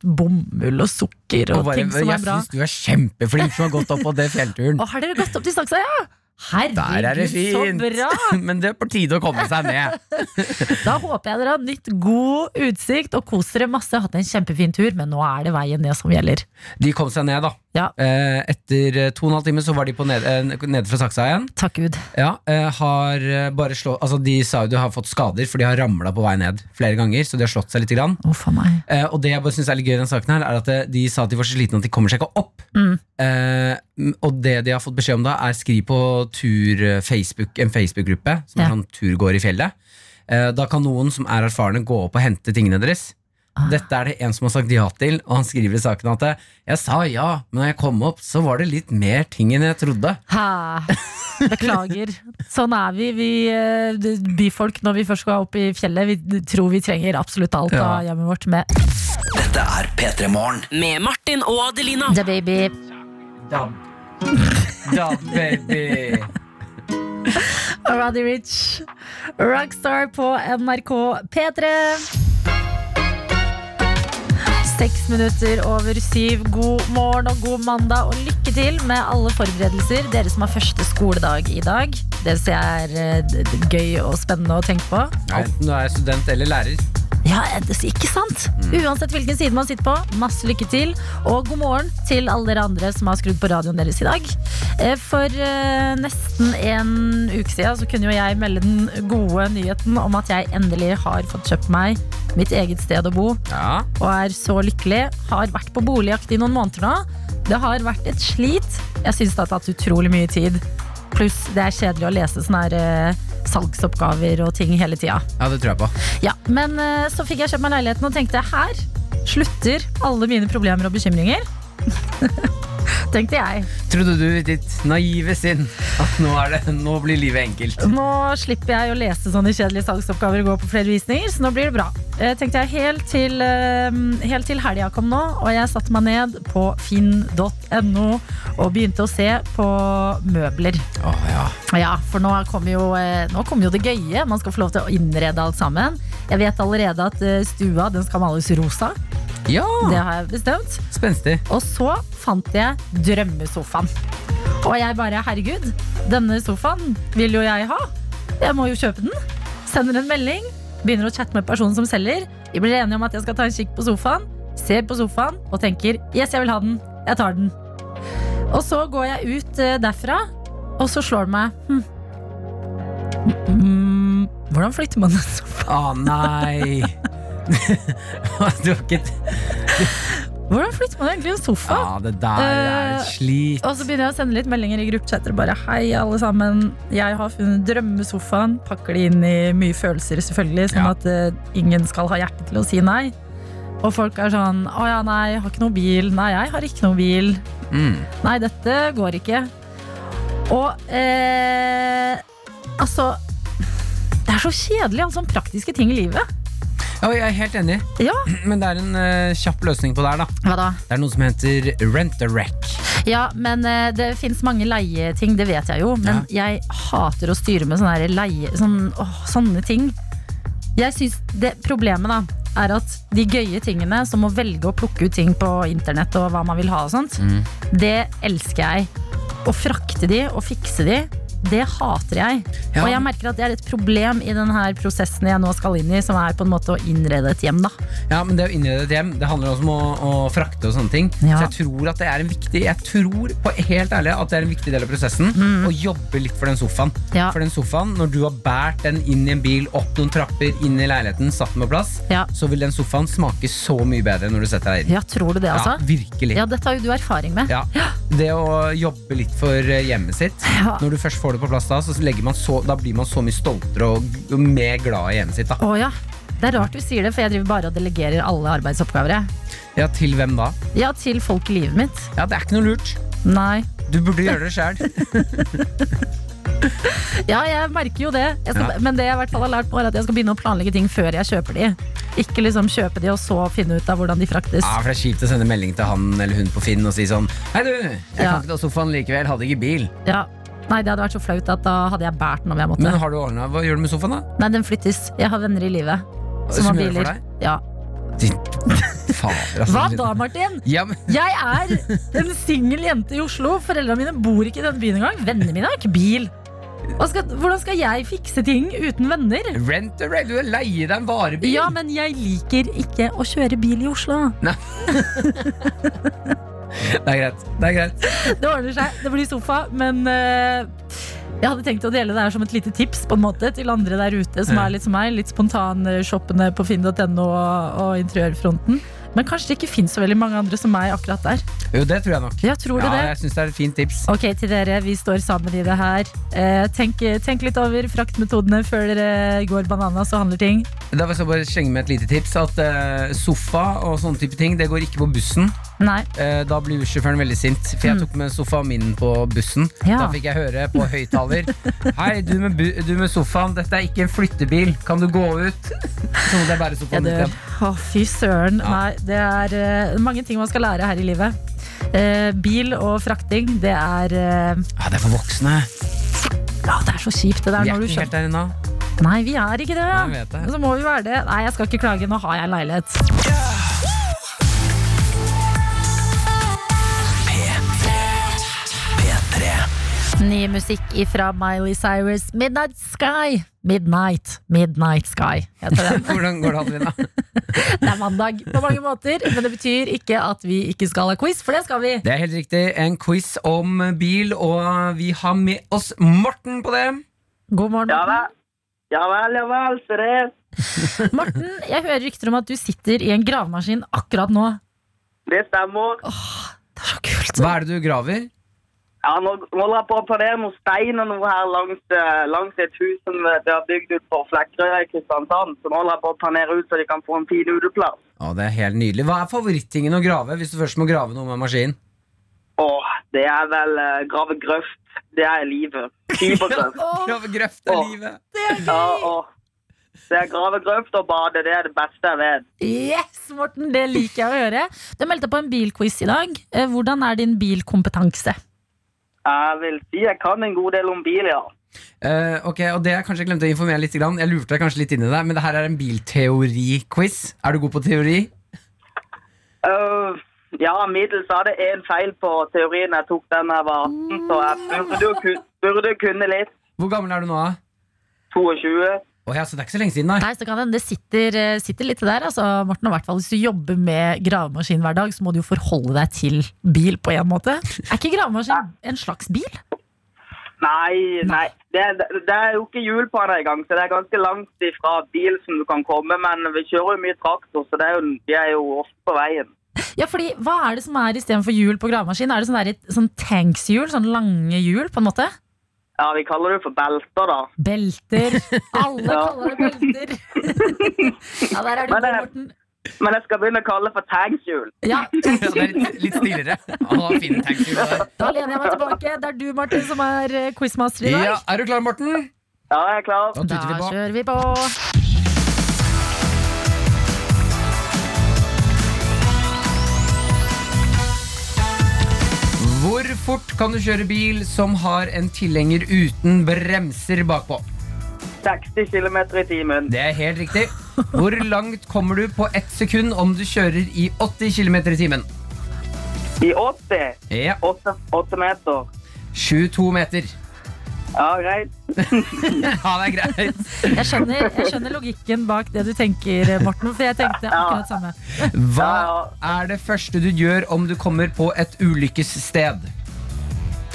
Speaker 2: bomull og sukker og,
Speaker 3: Og bare,
Speaker 2: ting som
Speaker 3: jeg
Speaker 2: er bra.
Speaker 3: syns du er kjempeflink som har gått opp på det *laughs* fjellturen.
Speaker 2: Og har dere gått opp til Saksa, ja? Herregud,
Speaker 3: er det
Speaker 2: så bra! *laughs*
Speaker 3: Men det er på tide å komme seg ned. *laughs*
Speaker 2: Da håper jeg dere har nytt god utsikt og kost dere masse. Hatt en kjempefin tur, men nå er det veien ned som gjelder.
Speaker 3: De kom seg ned, da.
Speaker 2: Ja.
Speaker 3: Eh, etter eh, to og en halv time så var de på ned, eh, nede fra Saksa igjen.
Speaker 2: Takk Gud.
Speaker 3: Ja, eh, har eh, bare slå, altså De sa jo de har fått skader, for de har ramla på vei ned flere ganger. Så de har slått seg litt. Grann.
Speaker 2: Oh, meg.
Speaker 3: Eh, og det jeg bare synes er litt gøy i den saken her, er at de sa at de var så slitne at de kommer seg ikke opp.
Speaker 2: Mm.
Speaker 3: Eh, og det de har fått beskjed om da, er skriv på tur Facebook, en Facebook-gruppe som
Speaker 2: Ja.
Speaker 3: er sånn turgåer i fjellet. Eh, da kan noen som er erfarne, gå opp og hente tingene deres.
Speaker 2: Ah.
Speaker 3: Dette er det en som har sagt ja til, og han skriver i saken at eh, jeg sa ja, men når jeg kom opp, så var det litt mer ting enn jeg trodde.
Speaker 2: Ha. Beklager. Sånn er vi, vi eh, byfolk når vi først skal opp i fjellet. Vi tror vi trenger absolutt alt
Speaker 3: Ja.
Speaker 2: av hjemmet vårt med
Speaker 1: Dette er P3 Morgen.
Speaker 5: Med Martin og Adelina.
Speaker 2: The Baby.
Speaker 3: Dab. Dab, baby.
Speaker 2: Roddy Rich. Rockstar på NRK P3. Seks minutter over syv. God morgen og god mandag, og lykke til med alle forberedelser. Dere som har første skoledag i dag. Det ser jeg er eh, gøy og spennende å tenke på.
Speaker 3: Enten du er student eller lærer.
Speaker 2: Ja, det ikke sant? Uansett hvilken side man sitter på, masse lykke til. Og god morgen til alle dere andre som har skrudd på radioen deres i dag. Eh, For eh, nesten en uke siden så kunne jo jeg melde den gode nyheten om at jeg endelig har fått kjøpt meg mitt eget sted å bo.
Speaker 3: Ja.
Speaker 2: Og er så lykkelig. Har vært på boligjakt i noen måneder nå. Det har vært et slit. Jeg syns det har tatt utrolig mye tid. Pluss det er kjedelig å lese sånne her, eh, salgsoppgaver og ting hele tida.
Speaker 3: ja, det tror jeg på.
Speaker 2: Ja, men eh, så fikk jeg kjøpt meg leiligheten og tenkte her slutter alle mine problemer og bekymringer. *laughs* tenkte jeg.
Speaker 3: Trodde du i ditt naive sinn at nå, er det, nå blir livet enkelt?
Speaker 2: Nå slipper jeg å lese sånne kjedelige salgsoppgaver og gå på flere visninger, så nå blir det bra. Eh, tenkte jeg helt til, eh, helt til helga kom nå, og jeg satte meg ned på finn.no og begynte å se på møbler.
Speaker 3: Oh, ja.
Speaker 2: Ja, for nå kommer, jo, kom jo det gøye. Man skal få lov til å innrede alt sammen. Jeg vet allerede at eh, stua den skal males rosa.
Speaker 3: Ja!
Speaker 2: Det har jeg bestemt.
Speaker 3: Spenstig.
Speaker 2: Og så fant jeg drømmesofaen. Og jeg bare, herregud, denne sofaen vil jo jeg ha. Jeg må jo kjøpe den. Sender en melding, begynner å chatte med personen som selger. Vi blir enige om at jeg skal ta en kikk på sofaen. Ser på sofaen og tenker yes, jeg vil ha den. Jeg tar den. Og så går jeg ut eh, derfra, og så slår det meg hm. Mm, Hvordan flytter man en sofa?
Speaker 3: Å nei! *laughs* *laughs* du har ikke
Speaker 2: Hvordan flytter man egentlig en sofa?
Speaker 3: Ja, det der er
Speaker 2: Eh,
Speaker 3: et slit.
Speaker 2: Og så begynner jeg å sende litt meldinger i gruppechatter. Bare hei, alle sammen. Jeg har funnet drømmesofaen. Pakker det inn i mye følelser, selvfølgelig, sånn
Speaker 3: Ja.
Speaker 2: at eh, ingen skal ha hjerte til å si nei. Og folk er sånn Å ja, nei, jeg har ikke noe bil. Nei, jeg har ikke noe bil.
Speaker 3: Mm.
Speaker 2: Nei, dette går ikke. Og eh, altså Det er så kjedelig, alle sånne praktiske ting i livet.
Speaker 3: Ja, jeg er helt enig,
Speaker 2: Ja. *clears throat*
Speaker 3: men det er en uh, kjapp løsning på det her. da
Speaker 2: Hva da?
Speaker 3: Det er noe som heter rent a wreck.
Speaker 2: Ja, men uh, det fins mange leieting, det vet jeg jo. Men jeg hater å styre med sånne, leie, sånn, åh, sånne ting. Jeg synes det Problemet da er at de gøye tingene, som å velge å plukke ut ting på internett, og hva man vil ha og sånt, det elsker jeg. Å frakte de og fikse de, det hater jeg.
Speaker 3: Ja.
Speaker 2: Og jeg merker at det er et problem i denne prosessen jeg nå skal inn i, som er på en måte å innrede et hjem. da
Speaker 3: Ja, men det å innrede et hjem Det handler også om å, å frakte og sånne ting.
Speaker 2: Ja.
Speaker 3: Så jeg tror at det er en viktig Jeg tror på helt ærlig at det er en viktig del av prosessen å jobbe litt for den sofaen.
Speaker 2: Mm. Ja.
Speaker 3: For den sofaen, når du har båret den inn i en bil, opp noen trapper, inn i leiligheten, satt den på plass, så vil den sofaen smake så mye bedre når du setter deg inn.
Speaker 2: Ja, tror du det, altså?
Speaker 3: Ja, virkelig.
Speaker 2: Ja, dette har jo du erfaring med.
Speaker 3: Ja. *gasps* Det å jobbe litt for eh, hjemmet sitt. Når du først får det på plass, da, så man så, da blir man så mye stoltere og og mer glad i hjemmet sitt. Da.
Speaker 2: Å ja. Det er rart du sier det, for jeg driver bare og delegerer alle arbeidsoppgaver. jeg.
Speaker 3: Ja, Til hvem da?
Speaker 2: Ja, til folk i livet mitt.
Speaker 3: Ja, Det er ikke noe lurt.
Speaker 2: Nei.
Speaker 3: Du burde gjøre det sjæl. *laughs*
Speaker 2: Ja, jeg merker jo det. Skal,
Speaker 3: Ja.
Speaker 2: Men det jeg i hvert fall har lært på, er at jeg skal begynne å planlegge ting før jeg kjøper de. Ikke liksom kjøpe de og så finne ut av hvordan de fraktes.
Speaker 3: Ja, for Det er kjipt å sende melding til han eller hun på Finn og si sånn Hei, du, jeg
Speaker 2: Ja.
Speaker 3: kan ikke ta sofaen likevel. Hadde ikke bil.
Speaker 2: Ja. Nei, det hadde vært så flaut at da hadde jeg båret den om jeg måtte.
Speaker 3: Men har du ordna Hva gjør du med sofaen, da?
Speaker 2: Nei, den flyttes. Jeg har venner i livet som,
Speaker 3: Som
Speaker 2: har
Speaker 3: for
Speaker 2: biler.
Speaker 3: deg?
Speaker 2: Ja.
Speaker 3: Fader, altså.
Speaker 2: Hva da, Martin?
Speaker 3: Ja, men,
Speaker 2: Jeg er en singel jente i Oslo. Foreldrene mine bor ikke i denne byen engang. Vennene mine har ikke bil. Skal, hvordan skal jeg fikse ting uten venner?
Speaker 3: rent a rent, du leier deg en varebil.
Speaker 2: Ja, men jeg liker ikke å kjøre bil i Oslo. *laughs* *laughs*
Speaker 3: Det er greit. Det er greit.
Speaker 2: Det ordner seg. Det blir sofa, men uh, jeg hadde tenkt å dele det her som et lite tips på en måte til andre der ute som er litt som meg, litt spontanshoppende på finn.no og, og interiørfronten. Men kanskje det ikke finnes så veldig mange andre som meg akkurat der.
Speaker 3: Jo, det tror jeg nok.
Speaker 2: Ja, tror
Speaker 3: Ja,
Speaker 2: det?
Speaker 3: jeg syns det er et fint tips.
Speaker 2: Ok, til dere, vi står sammen i det her. Eh, tenk, tenk litt over fraktmetodene før dere går bananas og handler ting.
Speaker 3: Da vil jeg bare slenge med et lite tips At eh, sofa og sånne type ting Det går ikke på bussen
Speaker 2: Nei.
Speaker 3: Eh, Da blir bussjåføren veldig sint For jeg tok med sofaen min på bussen
Speaker 2: Mm. Ja.
Speaker 3: Da fikk jeg høre på høyttaler Hei, du med, bu du med sofaen Dette er ikke en flyttebil Kan du gå ut? Så måtte jeg bære sofaen
Speaker 2: dør.
Speaker 3: ut
Speaker 2: Å, fy søren.
Speaker 3: Ja.
Speaker 2: Nei, det er uh, mange ting man skal lære her i livet. Uh, bil og frakting, det er uh,
Speaker 3: Ja, det er for voksne
Speaker 2: Ja, det er så kjipt det der
Speaker 3: Vi er
Speaker 2: når du
Speaker 3: ikke helt der ennå
Speaker 2: Nei, vi er ikke det.
Speaker 3: Nei, jeg det.
Speaker 2: Så må vi være det. Nei, jeg skal ikke klage. Nå har jeg leilighet. leilighet. Ny musikk ifra Miley Cyrus, Midnight Sky. Midnight, Midnight Sky heter den. *laughs*
Speaker 3: Hvordan går det, Adelina? *laughs*
Speaker 2: Det er mandag på mange måter, men det betyr ikke at vi ikke skal ha quiz, for det skal vi.
Speaker 3: Det er helt riktig. En quiz om bil, og vi har med oss Morten på det.
Speaker 2: God morgen,
Speaker 6: Ja
Speaker 2: Morten.
Speaker 6: Ja vel, ja vel, se det.
Speaker 2: Morten, jeg hører rykter om at du sitter i en gravemaskin akkurat nå.
Speaker 6: Det stemmer.
Speaker 2: Åh, Det er så kult.
Speaker 3: Hva er det du graver?
Speaker 6: Ja, nå nå holder jeg på å planere noen stein og noe her langs, eh, langs et hus som eh, de har bygd ut på Flekkerøya i Kristiansand. Så nå holder jeg på å planere ut så de kan få en fin uteplass.
Speaker 3: Å, det er helt nydelig. Hva er favorittingen å grave hvis du først må grave noe med maskin?
Speaker 6: Åh, det er vel eh, grave grøft. Det er livet. Fibergrøft. *laughs*
Speaker 3: Grave grøft er
Speaker 6: Åh.
Speaker 3: livet.
Speaker 6: Ja, gøy. det er grave grøft og bade. Det er det beste jeg vet.
Speaker 2: Yes, Morten, det liker jeg å høre. Du meldte på en bilquiz i dag. Eh, Hvordan er din bilkompetanse?
Speaker 6: Jeg vil si jeg kan en god del om bil, ja.
Speaker 3: Eh, ok, og det jeg kanskje glemte å informere litt grann. Jeg lurte deg kanskje litt inn i det, men det her er en bilteori-quiz. Er du god på teori?
Speaker 6: Uh, ja, middels hadde jeg en feil på teorien. Jeg tok den jeg var 18, så jeg burde, burde kunne litt.
Speaker 3: Hvor gammel er du nå? da?
Speaker 6: 22.
Speaker 3: Å ja, så det er ikke så lenge siden, nei.
Speaker 2: Nei, så kan det, det sitter, eh, sitter litt der, altså, Morten. og hvert fall Hvis du jobber med gravemaskin hver dag, så må du jo forholde deg til bil på en måte. Er ikke gravemaskin en slags bil?
Speaker 6: Nei, nei. Det, det, det er jo ikke hjul på den engang, så det er ganske langt ifra bil som du kan komme. Men vi kjører jo mye traktor, så det er jo, de er jo ofte på veien.
Speaker 2: Ja, fordi Hva er det som er istedenfor hjul på gravemaskin? Er det sånn, der, sånn tankshjul? Sånn lange hjul, på en måte?
Speaker 6: Ja, vi kaller det for belter, da.
Speaker 2: Belter. *laughs* Alle
Speaker 6: Ja.
Speaker 2: kaller det belter. *laughs* ja, der er du
Speaker 6: Men
Speaker 2: god, Morten.
Speaker 6: Men jeg skal begynne å kalle det for tagshjul.
Speaker 2: Ja, *laughs*
Speaker 3: Ja, det er litt, litt stiligere. Å, fine tagshjul.
Speaker 2: Da lener jeg meg tilbake. Det er du, Martin, som er eh, quizmaster i dag.
Speaker 3: Ja, er du klar, Morten?
Speaker 6: Ja, jeg er klar.
Speaker 3: Da
Speaker 2: da
Speaker 3: vi
Speaker 2: kjører vi på.
Speaker 3: Hvor fort kan du kjøre bil som har en tilhenger uten bremser bakpå?
Speaker 6: 60 km i timen.
Speaker 3: Det er helt riktig. Hvor langt kommer du på ett sekund om du kjører i 80 km i timen?
Speaker 6: I 80.
Speaker 3: Ja,
Speaker 6: 8, 8 meter.
Speaker 3: 22 meter.
Speaker 6: Ja, greit. *laughs*
Speaker 3: Ja, det er greit.
Speaker 2: Jeg skjønner, jeg skjønner logikken bak det du tenker, Morten. For jeg tenkte akkurat samme.
Speaker 3: Hva er det første du gjør om du kommer på et ulykkessted?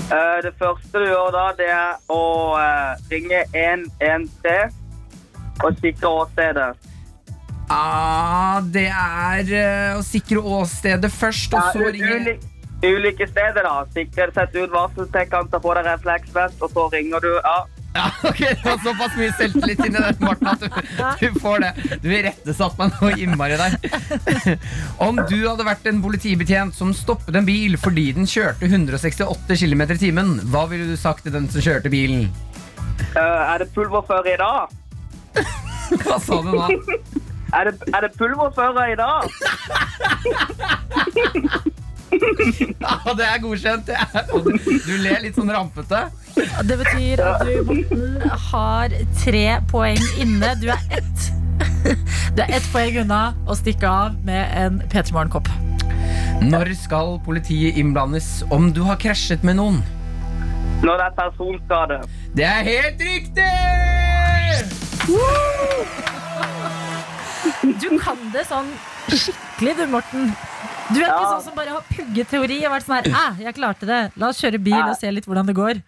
Speaker 6: Eh, det første du gjør da, det er å eh, ringe 113 og sikre åstedet.
Speaker 3: Ah, det er eh, å sikre åstedet først, og så ringe
Speaker 6: Ulike steder, da. Sette ut varseltekkene, ta på deg refleksvest, og så ringer du. Ja.
Speaker 3: Ja, *laughs* ok, Det var såpass mye selvtillit inni det, Morten, at du, du får det. Du irettesatte meg noe innmari der. *laughs* Om du hadde vært en politibetjent som stoppet en bil fordi den kjørte 168 km i timen, hva ville du sagt til den som kjørte bilen?
Speaker 6: Uh, er det pulverføre i dag? *laughs*
Speaker 3: Hva sa du da?
Speaker 6: Er det, er det pulverføre i dag? *laughs*
Speaker 3: Ja, det er godkjent. det er- du, du ler litt sånn rampete.
Speaker 2: Det betyr at du, Morten, har tre poeng inne. Du er ett Du er ett poeng unna å stikke av med en P3 Morgen-kopp.
Speaker 3: Når skal politiet innblandes om du har krasjet med noen?
Speaker 6: Når det er personskade.
Speaker 3: Det er helt riktig!
Speaker 2: Du kan det sånn skikkelig, du, Morten. Du er ikke
Speaker 6: Ja.
Speaker 2: sånn som bare har pugget teori og vært sånn her Æh, jeg klarte det. La oss kjøre bil og se litt hvordan det går.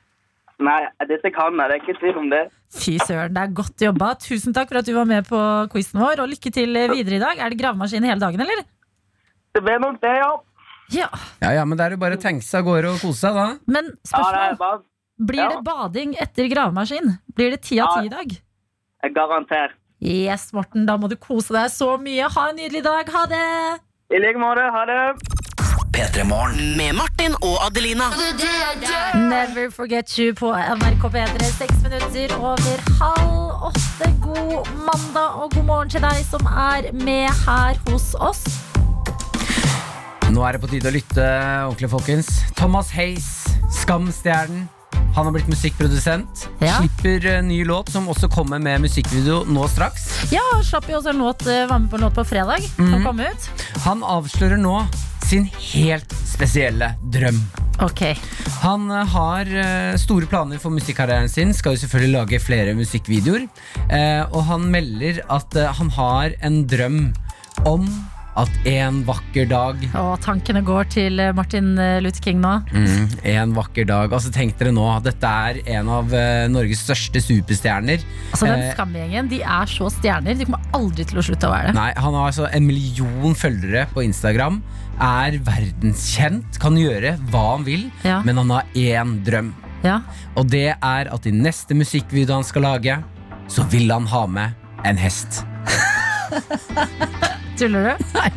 Speaker 6: Nei, dette kan jeg. Det er ikke tvil om det.
Speaker 2: Fy søren, det er godt jobba. Tusen takk for at du var med på quizen vår, og lykke til videre i dag. Er det gravemaskin hele dagen, eller?
Speaker 6: Det blir nok det, ja.
Speaker 2: Ja.
Speaker 3: Ja, ja, men det er jo bare å tenke seg av gårde og kose seg, da.
Speaker 2: Men
Speaker 6: Ja, det er bare
Speaker 2: Blir
Speaker 6: ja.
Speaker 2: det bading etter gravemaskin? Blir det ti av
Speaker 6: Ja.
Speaker 2: ti i dag?
Speaker 6: jeg garantert.
Speaker 2: Yes, Morten, da må du kose deg så mye. Ha en nydelig dag. Ha det!
Speaker 6: I like måte. Ha det.
Speaker 1: P3 Morgen.
Speaker 5: Med Martin og Adelina.
Speaker 2: Never forget you på NRK P3. Seks minutter over halv åtte. God mandag og god morgen til deg som er med her hos oss.
Speaker 3: Nå er det på tide å lytte ordentlig, folkens. Thomas Hayes, Skamstjernen. Han har blitt musikkprodusent.
Speaker 2: Ja.
Speaker 3: Slipper eh, ny låt som også kommer med musikkvideo nå straks.
Speaker 2: Ja, slapp jo også en låt, eh, var med på en låt på fredag.
Speaker 3: Mm.
Speaker 2: Som kom ut.
Speaker 3: Han avslører nå sin helt spesielle drøm.
Speaker 2: Ok.
Speaker 3: Han eh, har store planer for musikkarrieren sin, skal jo selvfølgelig lage flere musikkvideoer. Og han melder at han har en drøm om at en vakker dag
Speaker 2: Og tankene går til eh, Martin eh, Luther King nå.
Speaker 3: Mm, en vakker dag. Altså Tenk dere nå, dette er en av eh, Norges største superstjerner.
Speaker 2: Altså Den skamgjengen, de er så stjerner. De kommer aldri til å slutte å være det.
Speaker 3: Nei, Han har altså en million følgere på Instagram. Er verdenskjent, kan gjøre hva han vil,
Speaker 2: Ja.
Speaker 3: men han har én drøm.
Speaker 2: Ja.
Speaker 3: Og det er at i neste musikkvideo han skal lage, så vil han ha med en hest. *laughs*
Speaker 2: Tuller du? *laughs* Nei.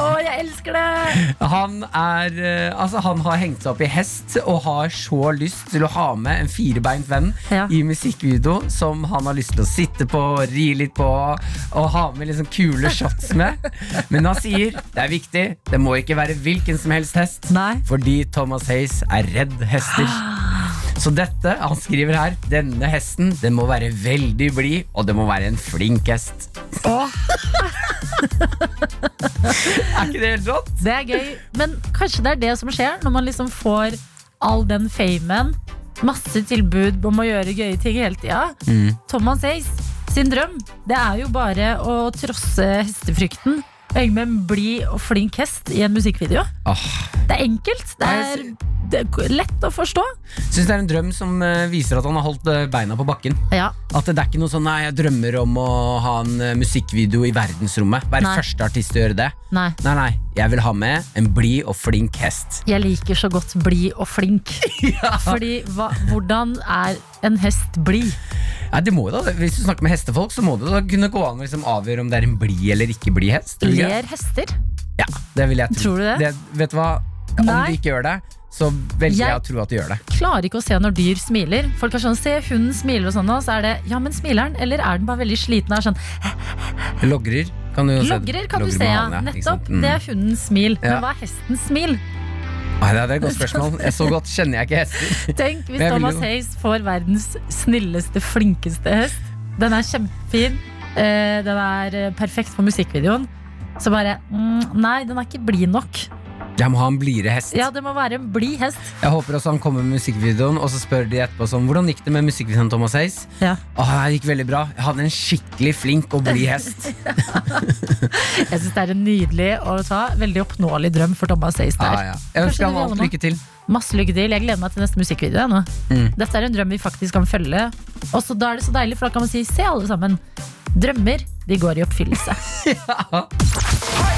Speaker 2: Å, jeg elsker det!
Speaker 3: Han er eh, Altså, han har hengt seg opp i hest og har så lyst til å ha med en firebeint venn
Speaker 2: Ja.
Speaker 3: i musikkvideo som han har lyst til å sitte på, ri litt på og ha med liksom kule shots med. Men han sier det er viktig, det må ikke være hvilken som helst hest.
Speaker 2: Nei.
Speaker 3: Fordi Thomas Hayes er redd hester. *gasps* Så dette, han skriver her, denne hesten den må være veldig blid, og det må være en flink hest. *laughs* er ikke det helt rått?
Speaker 2: Det er gøy. Men kanskje det er det som skjer når man liksom får all den famen. Masse tilbud om å gjøre gøye ting hele tida.
Speaker 3: Mm.
Speaker 2: Thomas Hayes sin drøm det er jo bare å trosse hestefrykten. Henge med en blid og flink hest i en musikkvideo.
Speaker 3: Åh,
Speaker 2: Det er enkelt. Det er, det er lett å forstå.
Speaker 3: synes det er en drøm som eh, viser at han har holdt eh, beina på bakken.
Speaker 2: Ja,
Speaker 3: At det er ikke noe sånn Nei, jeg drømmer om å ha en eh, musikkvideo i verdensrommet. Være
Speaker 2: Nei.
Speaker 3: første artist til å gjøre det.
Speaker 2: nei.
Speaker 3: Nei, nei, jeg vil ha med en blid og flink hest.
Speaker 2: Jeg liker så godt blid og flink. *laughs* Fordi hva, hvordan er en hest blid?
Speaker 3: Ja, det må jo da, Hvis du snakker med hestefolk, så må det da kunne gå an å liksom avgjøre om det er en blid eller ikke blid hest. det?
Speaker 2: Ler hester?
Speaker 3: Ja, det vil jeg tro.
Speaker 2: Tror du det?
Speaker 3: vet du hva? Om
Speaker 2: Nei.
Speaker 3: de ikke gjør det, så velger jeg,
Speaker 2: Jeg-
Speaker 3: å tro at de gjør det.
Speaker 2: Jeg Klarer ikke å se når dyr smiler. Folk er sånn, Se hunden smiler, og sånn, og så er det Ja, men smiler den? Eller er den bare veldig sliten? og Er sånn, *laughs*
Speaker 3: Logrer kan du.
Speaker 2: Logrer kan du se, ja. Nettopp.
Speaker 3: Mm.
Speaker 2: Det er hundens smil.
Speaker 3: Ja.
Speaker 2: Men hva er hestens smil?
Speaker 3: Nei, det er et godt spørsmål. *laughs* Jeg Så godt kjenner jeg ikke hester.
Speaker 2: Tenk hvis Thomas
Speaker 3: jo-
Speaker 2: Hayes får verdens snilleste, flinkeste hest. Den er kjempefin. Eh, Den er eh, perfekt for musikkvideoen. Så bare mm, Nei, den er ikke blid nok.
Speaker 3: Jeg må ha en blidere hest.
Speaker 2: Ja, det må være en blid hest.
Speaker 3: Jeg håper også han kommer med musikkvideoen, og så spør de etterpå sånn Hvordan gikk det med musikkvideoen Thomas Hayes?
Speaker 2: Ja.
Speaker 3: Åh, det gikk veldig bra. Jeg hadde en skikkelig flink og blid hest. *laughs*
Speaker 2: Jeg syns det er en nydelig og ta, veldig oppnåelig drøm for Thomas Hayes
Speaker 3: Ja,
Speaker 2: der.
Speaker 3: ja. Jeg ønsker
Speaker 2: ham
Speaker 3: alt lykke til.
Speaker 2: Masse lykke til. Jeg gleder meg til neste musikkvideo. Nå.
Speaker 3: Mm.
Speaker 2: Dette er en drøm vi faktisk kan følge. Og så da er det så deilig, for da kan man si se alle sammen. Drømmer, de går i oppfyllelse. *laughs*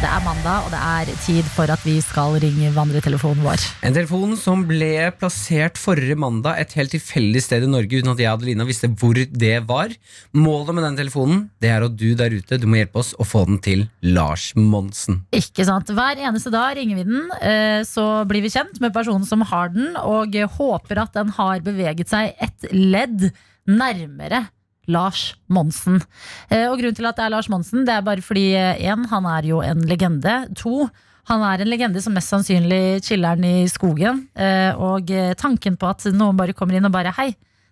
Speaker 2: Det er mandag, og det er tid for at vi skal ringe vandretelefonen vår.
Speaker 3: En telefon som ble plassert forrige mandag et helt tilfeldig sted i Norge uten at jeg og Adelina visste hvor det var. Målet med den telefonen det er at du der ute du må hjelpe oss å få den til Lars Monsen.
Speaker 2: Ikke sant? Hver eneste dag ringer vi den, eh, så blir vi kjent med personen som har den, og håper at den har beveget seg et ledd nærmere Lars Monsen. Eh, Og grunnen til at det er Lars Monsen, det er bare fordi én, han er jo en legende. To, han er en legende som mest sannsynlig chiller'n i skogen. Eh, Og eh, tanken på at noen bare kommer inn og bare hei,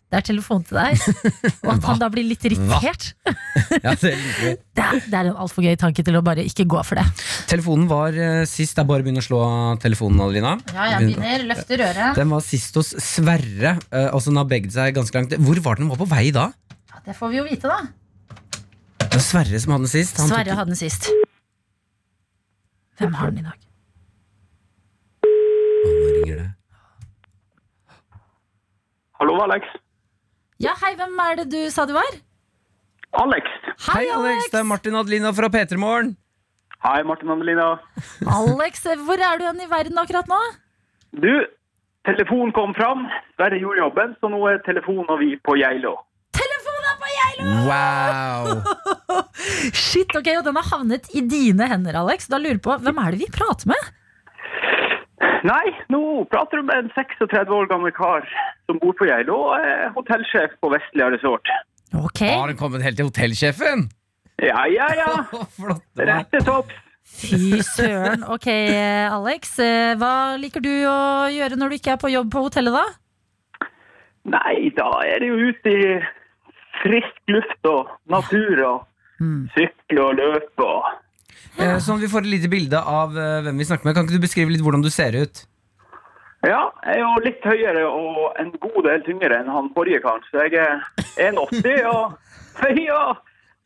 Speaker 2: det er telefon til deg. *laughs* Og at han da blir litt irritert. *laughs*
Speaker 3: Ja, det liker. *laughs*
Speaker 2: Det er, det er en altfor gøy tanke til å bare ikke gå for det.
Speaker 3: Telefonen var eh, sist. Det er bare å begynne å slå av telefonen, Adelina.
Speaker 2: Ja, jeg begynner. Løfter røret.
Speaker 3: Den var sist hos Sverre, eh, altså den har begd seg ganske langt. Hvor var den var på vei da?
Speaker 2: Det får vi jo vite, da.
Speaker 3: Det var Sverre som hadde den sist. Han
Speaker 2: Sverre
Speaker 3: tok-
Speaker 2: hadde den sist. Hvem har den i dag?
Speaker 3: Å, nå ringer det.
Speaker 6: Hallo, Alex.
Speaker 2: Ja, hei, hvem er det du sa du var?
Speaker 6: Alex.
Speaker 3: Hei, Alex. Det er Martin Adelina fra P3 Morgen.
Speaker 6: Hei, Martin Adelina.
Speaker 2: Alex, hvor er du hen i verden akkurat nå?
Speaker 6: Du, telefonen kom fram. Sverre gjorde jobben, så nå er telefonen og vi på Geilo.
Speaker 3: Wow! *laughs*
Speaker 2: Shit, ok, og den har havnet i dine hender, Alex. Da lurer jeg på, Hvem er det vi prater med?
Speaker 6: Nei, nå prater du med en 36 år gammel kar som bor på Geilo og er hotellsjef på Vestlia Resort.
Speaker 2: Okay.
Speaker 3: Har den kommet helt til hotellsjefen?
Speaker 6: Ja, ja, ja. *laughs*
Speaker 3: Flott.
Speaker 6: Rette topps.
Speaker 2: Fy søren. Ok, Alex. eh, Hva liker du å gjøre når du ikke er på jobb på hotellet, da?
Speaker 6: Nei, da er det jo ute i frisk luft og natur og
Speaker 2: Mm.
Speaker 6: sykle og løpe og
Speaker 3: Eh, Sånn at vi får et lite bilde av eh, hvem vi snakker med. Kan ikke du beskrive litt hvordan du ser ut?
Speaker 7: Ja, jeg er jo litt høyere og en god del tyngre enn han forrige karen. Så jeg er 1,80 *laughs* og *laughs* ja,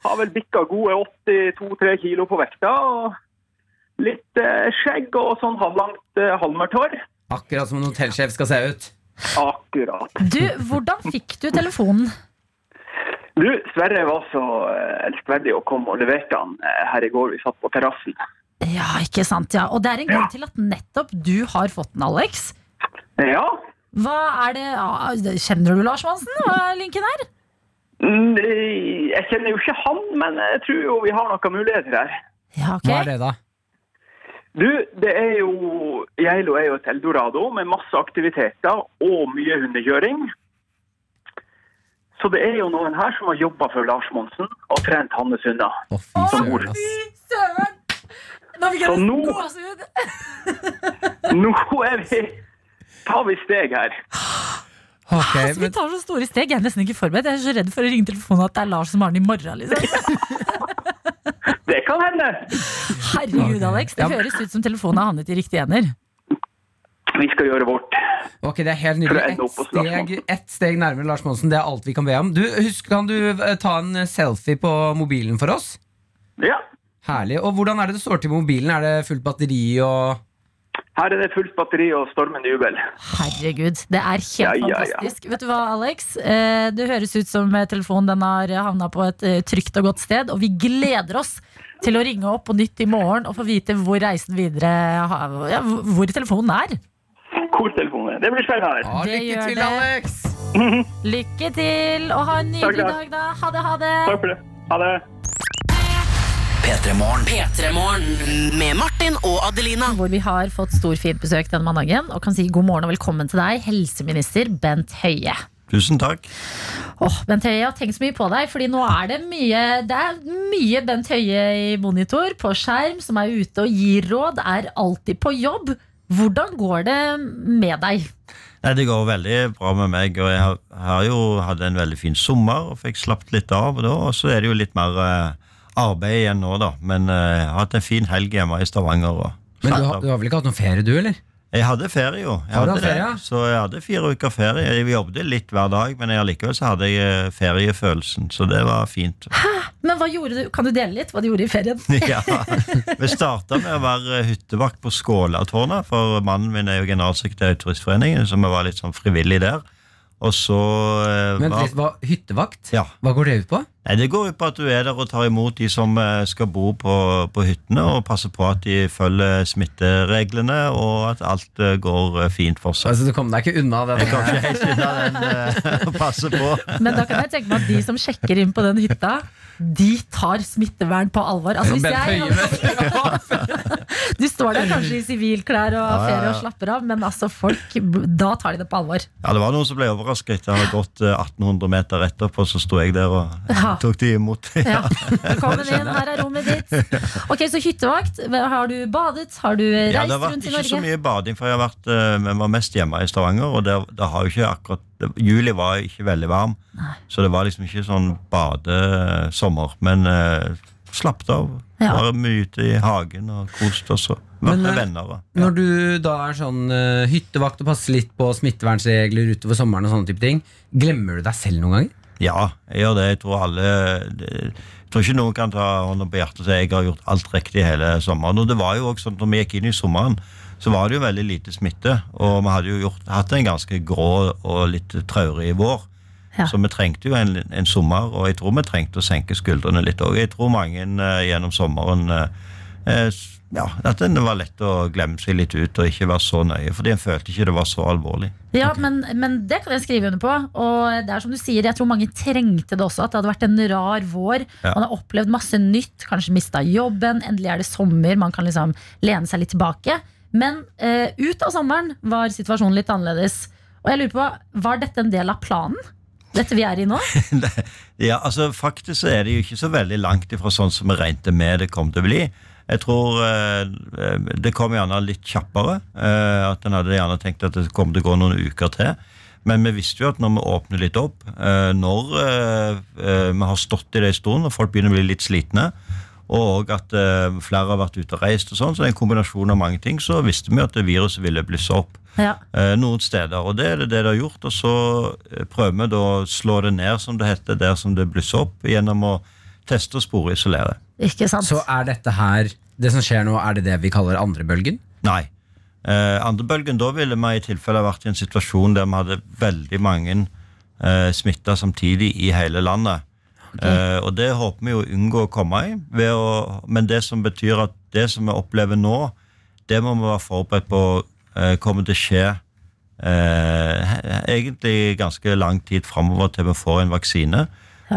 Speaker 7: har vel bikka gode 82-3 kilo på vekta. Og litt eh, skjegg og sånn halvlangt eh, halvmørkt hår.
Speaker 3: Akkurat som en hotellsjef skal se ut.
Speaker 7: Akkurat.
Speaker 2: Du, hvordan fikk du telefonen?
Speaker 7: Du, Sverre var så eh, elskverdig å komme og leverte han eh, her i går. Vi satt på terrassen.
Speaker 2: Ja, ikke sant, ja. Og det er en grunn til at nettopp du har fått den, Alex.
Speaker 7: Ja,
Speaker 2: Hva er det Kjenner du Lars Monsen? Hva er linken her?
Speaker 7: mm, jeg kjenner jo ikke han, men jeg tror jo vi har noen muligheter her.
Speaker 2: Ja, ok.
Speaker 3: Hva er det, da?
Speaker 7: Du, det er jo Geilo er jo et eldorado med masse aktiviteter og mye hundekjøring. Så det er jo noen her som har jobba for Lars Monsen og trent hans hunder.
Speaker 3: Å, fy søren!
Speaker 2: Nå fikk
Speaker 7: Så
Speaker 2: jeg
Speaker 7: nå-
Speaker 2: gåsehud.
Speaker 7: Nå er vi tar vi steg her.
Speaker 3: Okay,
Speaker 2: Altså, vi tar så store steg. Jeg er nesten ikke forberedt. Jeg er så redd for å ringe telefonen at det er Lars som har den i morgen. Liksom. *laughs*
Speaker 7: Det kan hende.
Speaker 2: Herregud, Alex. Det
Speaker 3: Ja.
Speaker 2: høres ut som telefonen har havnet i riktige hender.
Speaker 7: Vi skal gjøre vårt.
Speaker 3: ok, det er helt nydelig. Ett
Speaker 7: opp
Speaker 3: steg, ett steg nærmere Lars Monsen. Det er alt vi kan be om. Du, husk, Kan du eh, ta en selfie på mobilen for oss?
Speaker 7: Ja.
Speaker 3: Herlig. Og hvordan er det det står til med mobilen? Er det fullt batteri og
Speaker 7: Her er det fullt batteri og stormende jubel.
Speaker 2: Herregud, det er helt
Speaker 7: Ja, ja, ja.
Speaker 2: fantastisk. Vet du hva, Alex? Eh, Det høres ut som eh, telefonen den har havna på et trygt og godt sted, og vi gleder oss til å ringe opp på nytt i morgen og få vite hvor reisen videre ja, Hvor telefonen er.
Speaker 7: Hvor telefonen er. Det blir spennende.
Speaker 3: Ja,
Speaker 2: Det
Speaker 3: Lykke til,
Speaker 2: det.
Speaker 3: Alex! *laughs*
Speaker 2: Lykke til, og ha en nydelig
Speaker 7: takk.
Speaker 2: dag, da. Ha det, ha det.
Speaker 7: Takk for det. Ha det.
Speaker 1: P3 Morgen.
Speaker 5: P3 Morgen med Martin og Adelina.
Speaker 2: Hvor vi har fått storfint besøk denne mandagen og kan si god morgen og velkommen til deg, helseminister Bent Høie.
Speaker 8: Tusen takk.
Speaker 2: Åh, Bent Høie, jeg har tenkt så mye på deg, fordi nå er det mye Det er mye Bent Høie i monitor, på skjerm, som er ute og gir råd, er alltid på jobb. Hvordan går det med deg?
Speaker 8: Nei, Det går veldig bra med meg. og Jeg har, har jo hatt en veldig fin sommer og fikk slappet litt av. Og da, og så er det jo litt mer eh, arbeid igjen nå, da. Men eh, jeg har hatt en fin helg hjemme i Stavanger. Og,
Speaker 3: Men du har, du har vel ikke hatt noen ferie, du, eller?
Speaker 8: Jeg hadde ferie, jo. Jeg hadde
Speaker 3: ferie,
Speaker 8: Så jeg hadde fire uker ferie. Jeg jobbet litt hver dag, men allikevel så hadde jeg eh, feriefølelsen. Så det var fint.
Speaker 2: Men hva gjorde du? Kan du dele litt hva du gjorde i ferien? *laughs*
Speaker 8: Ja, Vi starta med å være hyttevakt på Skålatårnet, for mannen min er jo generalsekretær i Turistforeningen, så vi var litt sånn frivillig der. Og så eh,
Speaker 3: Men
Speaker 8: var,
Speaker 3: hva, Hyttevakt?
Speaker 8: Ja.
Speaker 3: Hva går det ut på?
Speaker 8: Nei, Det går ut på at du er der og tar imot de som eh, skal bo på, på hyttene, og passer på at de følger smittereglene, og at alt eh, går eh, fint for seg.
Speaker 3: Altså, Du kom deg ikke unna den?
Speaker 8: Jeg kom ikke helt unna den eh, *laughs* passe på.
Speaker 2: Men da kan jeg tenke meg at de som sjekker inn på den hytta, de tar smittevern på alvor. Altså, hvis jeg, du *laughs* står der kanskje i sivilklær og har
Speaker 8: Ja, ja,
Speaker 2: ferie og slapper av, men altså folk, da tar de det på alvor.
Speaker 8: Ja, Det var noen som ble overrasket. Jeg hadde gått eh, 1800 meter etterpå, så sto jeg der og tok de imot.
Speaker 2: Ja. Velkommen inn, her er rommet ditt. Ok, Så hyttevakt. Har du badet? Har du
Speaker 8: Ja,
Speaker 2: reist
Speaker 8: det har vært
Speaker 2: rundt i
Speaker 8: ikke så mye bading, for jeg har vært, eh, men var mest hjemme i Stavanger. Og det, det har jo ikke akkurat det, Juli var ikke veldig varm, så det var liksom ikke sånn badesommer. Men eh, slappet av.
Speaker 2: Ja.
Speaker 8: Var mye ute i hagen og kost oss. og Vært med
Speaker 3: eh,
Speaker 8: venner. og-
Speaker 3: Når du da er sånn uh, hyttevakt og passer litt på smittevernregler utover sommeren, og sånne type ting glemmer du deg selv noen ganger?
Speaker 8: Ja, jeg gjør det. Jeg tror alle det, Jeg tror ikke noen kan ta hånda på hjertet og si jeg har gjort alt riktig hele sommeren. Og det var jo også sånn, når vi gikk inn i sommeren, så var det jo veldig lite smitte. Og vi hadde jo gjort, hatt en ganske grå og litt traurig vår.
Speaker 2: Ja.
Speaker 8: Så vi trengte jo en, en sommer, og jeg tror vi trengte å senke skuldrene litt òg. Jeg tror mange eh, gjennom sommeren eh, eh, ja, at det var lett å glemme seg litt ut og ikke være så nøye, fordi en følte ikke det var så alvorlig.
Speaker 2: Ja, men, men det kan jeg skrive under på. Og det er som du sier, jeg tror mange trengte det også. At det hadde vært en rar vår.
Speaker 8: Ja.
Speaker 2: Man har opplevd masse nytt, kanskje mista jobben. Endelig er det sommer, man kan liksom lene seg litt tilbake. Men eh, ut av sommeren var situasjonen litt annerledes. Og jeg lurer på, var dette en del av planen? Dette vi er i nå? *laughs*
Speaker 8: Ja, altså Faktisk er det jo ikke så veldig langt ifra sånn som vi regnet med det kom til å bli. Jeg tror eh, det kom gjerne litt kjappere. Eh, at En hadde gjerne tenkt at det kom til å gå noen uker til. Men vi visste jo at når vi åpner litt opp, eh, når eh, eh, vi har stått i det en stund og folk begynner å bli litt slitne, og at eh, flere har vært ute og reist og sånn, så det er en kombinasjon av mange ting, så visste vi at viruset ville blusse opp
Speaker 2: Ja.
Speaker 8: eh, noen steder. Og det er det det det har gjort, og så eh, prøver vi da å slå det ned, som det heter, der som det blusser opp, gjennom å teste og spore og isolere.
Speaker 2: Ikke sant?
Speaker 3: Så er dette her Det som skjer nå, er det det vi kaller andrebølgen?
Speaker 8: Nei. Eh, andrebølgen, da ville vi i tilfelle vært i en situasjon der vi hadde veldig mange eh, smitta samtidig i hele landet. Eh, og det håper vi å unngå å komme i. Å, men det som betyr at det som vi opplever nå, det må vi være forberedt på eh, kommer til å skje eh, egentlig ganske lang tid framover til vi får en vaksine.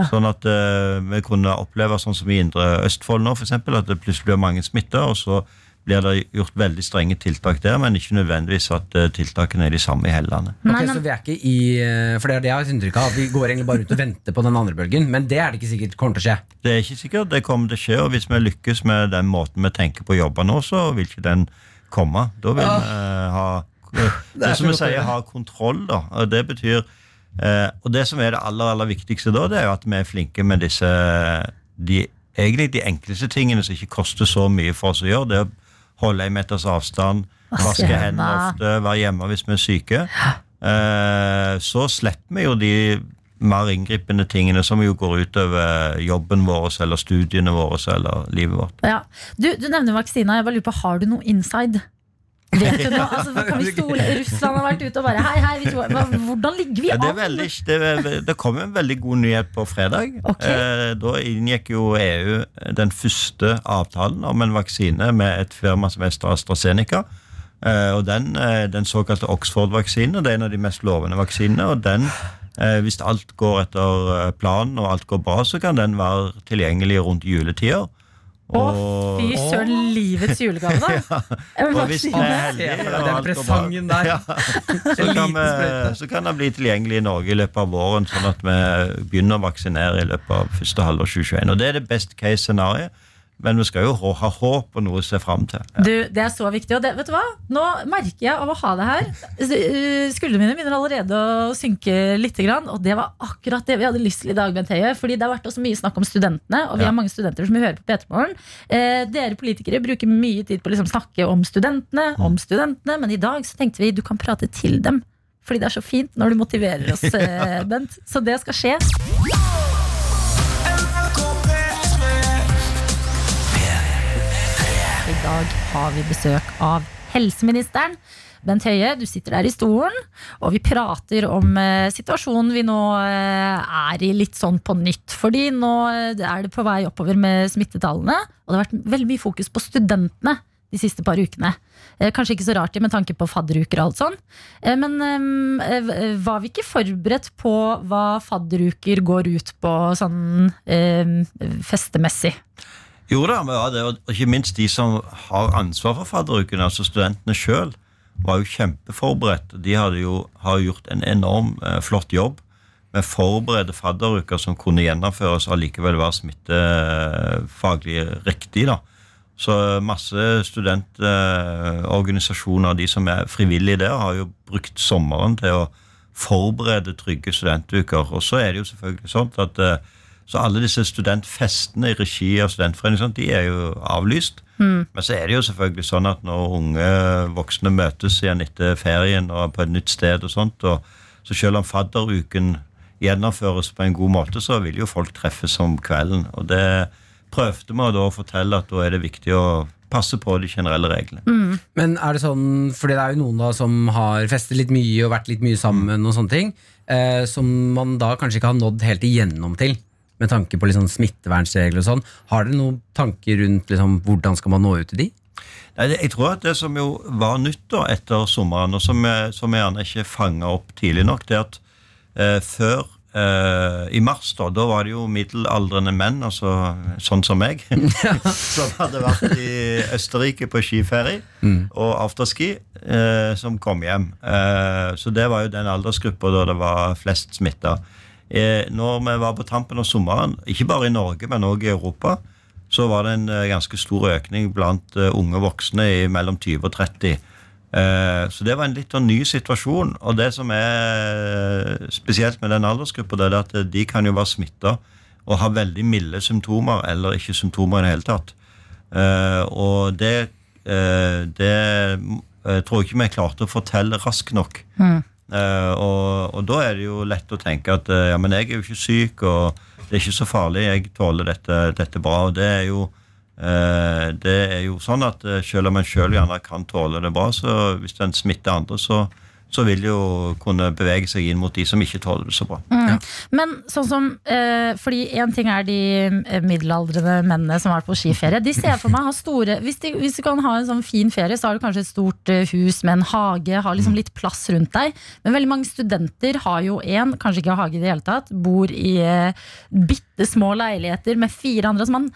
Speaker 8: Sånn at vi kunne oppleve sånn som i Indre Østfold nå, for eksempel, at det plutselig blir mange smitta, og så blir det gjort veldig strenge tiltak der, men ikke nødvendigvis at eh, tiltakene er de samme i hele landet.
Speaker 2: Okay,
Speaker 3: Ok, så vi er ikke i eh, For det er det jeg har inntrykk av. At vi går egentlig bare ut og venter på den andre bølgen. Men det er det ikke sikkert kommer til å skje.
Speaker 8: Det er ikke sikkert det kommer til å skje, og hvis vi lykkes med den måten vi tenker på å jobbe nå, så vil ikke den komme. Da vil vi eh, ha Det,
Speaker 3: er
Speaker 8: som vi sier, ha kontroll, da. Og det betyr eh, Og det som er det aller, aller viktigste da, det er jo at vi er flinke med disse de, Egentlig de enkleste tingene som ikke koster så mye for oss å gjøre. Det er holde en meters avstand,
Speaker 2: Vaske
Speaker 8: hendene. ofte, være hjemme hvis vi er syke. Eh, så slipper vi jo de mer inngripende tingene som jo går utover jobben vår eller studiene våre eller livet vårt.
Speaker 2: Ja. Du, du nevner vaksina. Jeg bare lurer på, Har du noe inside? Vet du noe? Altså, *laughs* kan vi stole? Russland har vært ute og bare Hei, hei, vi tror, hvordan ligger vi
Speaker 8: Ja, det, veldig, det, det kom en veldig god nyhet på fredag.
Speaker 2: Okay.
Speaker 8: Eh, da inngikk jo EU den første avtalen om en vaksine med et firma som heter AstraZeneca. Eh, og den, eh, den såkalte Oxford-vaksinen det er en av de mest lovende vaksinene. Og den, eh, hvis alt går etter planen og alt går bra, så kan den være tilgjengelig rundt juletider.
Speaker 2: Å, fy søren, livets julegave, da! *laughs* En
Speaker 8: Og hvis vi
Speaker 2: vaksine.
Speaker 8: er
Speaker 3: heldig for den
Speaker 8: alt går bra,
Speaker 3: presangen der. *laughs*
Speaker 8: Ja, så, kan
Speaker 3: liten
Speaker 8: vi,
Speaker 3: sprøyte.
Speaker 8: så kan den bli tilgjengelig i Norge i løpet av våren, sånn at vi begynner å vaksinere i løpet av første halvår 2021. Og Det er det best case scenarioet, men vi skal jo ha håp og noe å se fram til.
Speaker 2: Du, Det er så viktig. Og det, vet du hva? Nå merker jeg av å ha det her uh, Skuldrene mine begynner allerede å synke litt. Og det var akkurat det vi hadde lyst til i dag. Bent Høie, fordi det har vært også mye snakk om studentene. Og vi
Speaker 8: Ja.
Speaker 2: har mange studenter som vi hører på P3 Morgen. Eh, dere politikere bruker mye tid på å liksom snakke om studentene, om studentene, men i dag så tenkte vi du kan prate til dem. Fordi det er så fint når du motiverer oss, *laughs* eh, Bent. Så det skal skje. Dag har vi besøk av helseministeren. Bent Høie, du sitter der i stolen, og vi prater om eh, situasjonen vi nå eh, er i litt sånn på nytt. Fordi nå eh, er det på vei oppover med smittetallene, og det har vært veldig mye fokus på studentene de siste par ukene. Eh, kanskje ikke så rart med tanke på fadderuker og alt sånn. Eh, men eh, eh, var vi ikke forberedt på hva fadderuker går ut på sånn eh, festemessig?
Speaker 8: Jo da, vi var det, og ikke minst de som har ansvar for fadderukene, altså studentene sjøl, var jo kjempeforberedt. De hadde jo, har gjort en enorm eh, flott jobb med å forberede fadderuker som kunne gjennomføres og allikevel være smittefaglig riktig. da. Så masse studentorganisasjoner, de som er frivillige der, har jo brukt sommeren til å forberede trygge studentuker. Og så er det jo selvfølgelig sånn at eh, så alle disse studentfestene i regi av studentforeningen, sånn, de er jo avlyst. Men så er det jo selvfølgelig sånn at når unge voksne møtes igjen etter ferien og på et nytt sted og sånt, og så selv om fadderuken gjennomføres på en god måte, så vil jo folk treffes om kvelden. Og det prøvde vi da å fortelle at da er det viktig å passe på de generelle reglene.
Speaker 3: Men er det sånn, fordi det er jo noen da som har festet litt mye og vært litt mye sammen, og sånne ting, eh, som man da kanskje ikke har nådd helt igjennom til, med tanke på liksom smittevernregler og sånn. Har dere noen tanker rundt liksom, hvordan skal man nå ut til de?
Speaker 8: Nei, jeg tror at det som jo var nytt da etter sommeren, og som jeg, gjerne ikke fanga opp tidlig nok, det er at eh, før eh, i mars, da, da var det jo middelaldrende menn, altså sånn som meg, *laughs* som hadde vært i Østerrike på skiferie og afterski, eh, som kom hjem. Eh, så det var jo den aldersgruppa da det var flest smitta. Eh, når vi var på tampen av sommeren, ikke bare i Norge, men òg i Europa, så var det en eh, ganske stor økning blant eh, unge voksne i mellom 20 og 30. Eh, Så det var en litt sånn ny situasjon. Og det som er spesielt med den aldersgruppa, er at de kan jo være smitta og ha veldig milde symptomer eller ikke symptomer i det hele tatt. Og det, det jeg tror jeg ikke vi klarte å fortelle raskt nok. Eh, og, og da er det jo lett å tenke at eh, ja, men jeg er jo ikke syk, og det er ikke så farlig, jeg tåler dette, dette bra. Og det er jo eh, det er jo sånn at eh, selv om en selv gjerne kan tåle det bra, så hvis en smitter andre, så, så vil det jo kunne bevege seg inn mot de som ikke tåler det så bra.
Speaker 2: Men sånn som eh, Fordi én ting er de eh, middelaldrende mennene som har vært på skiferie. De ser for meg har store hvis, de, hvis du kan ha en sånn fin ferie, så har du kanskje et stort eh, hus med en hage, har liksom litt plass rundt deg. Men veldig mange studenter har jo en, kanskje ikke har hage i det hele tatt, bor i eh, bitte små leiligheter med fire andre. Så man,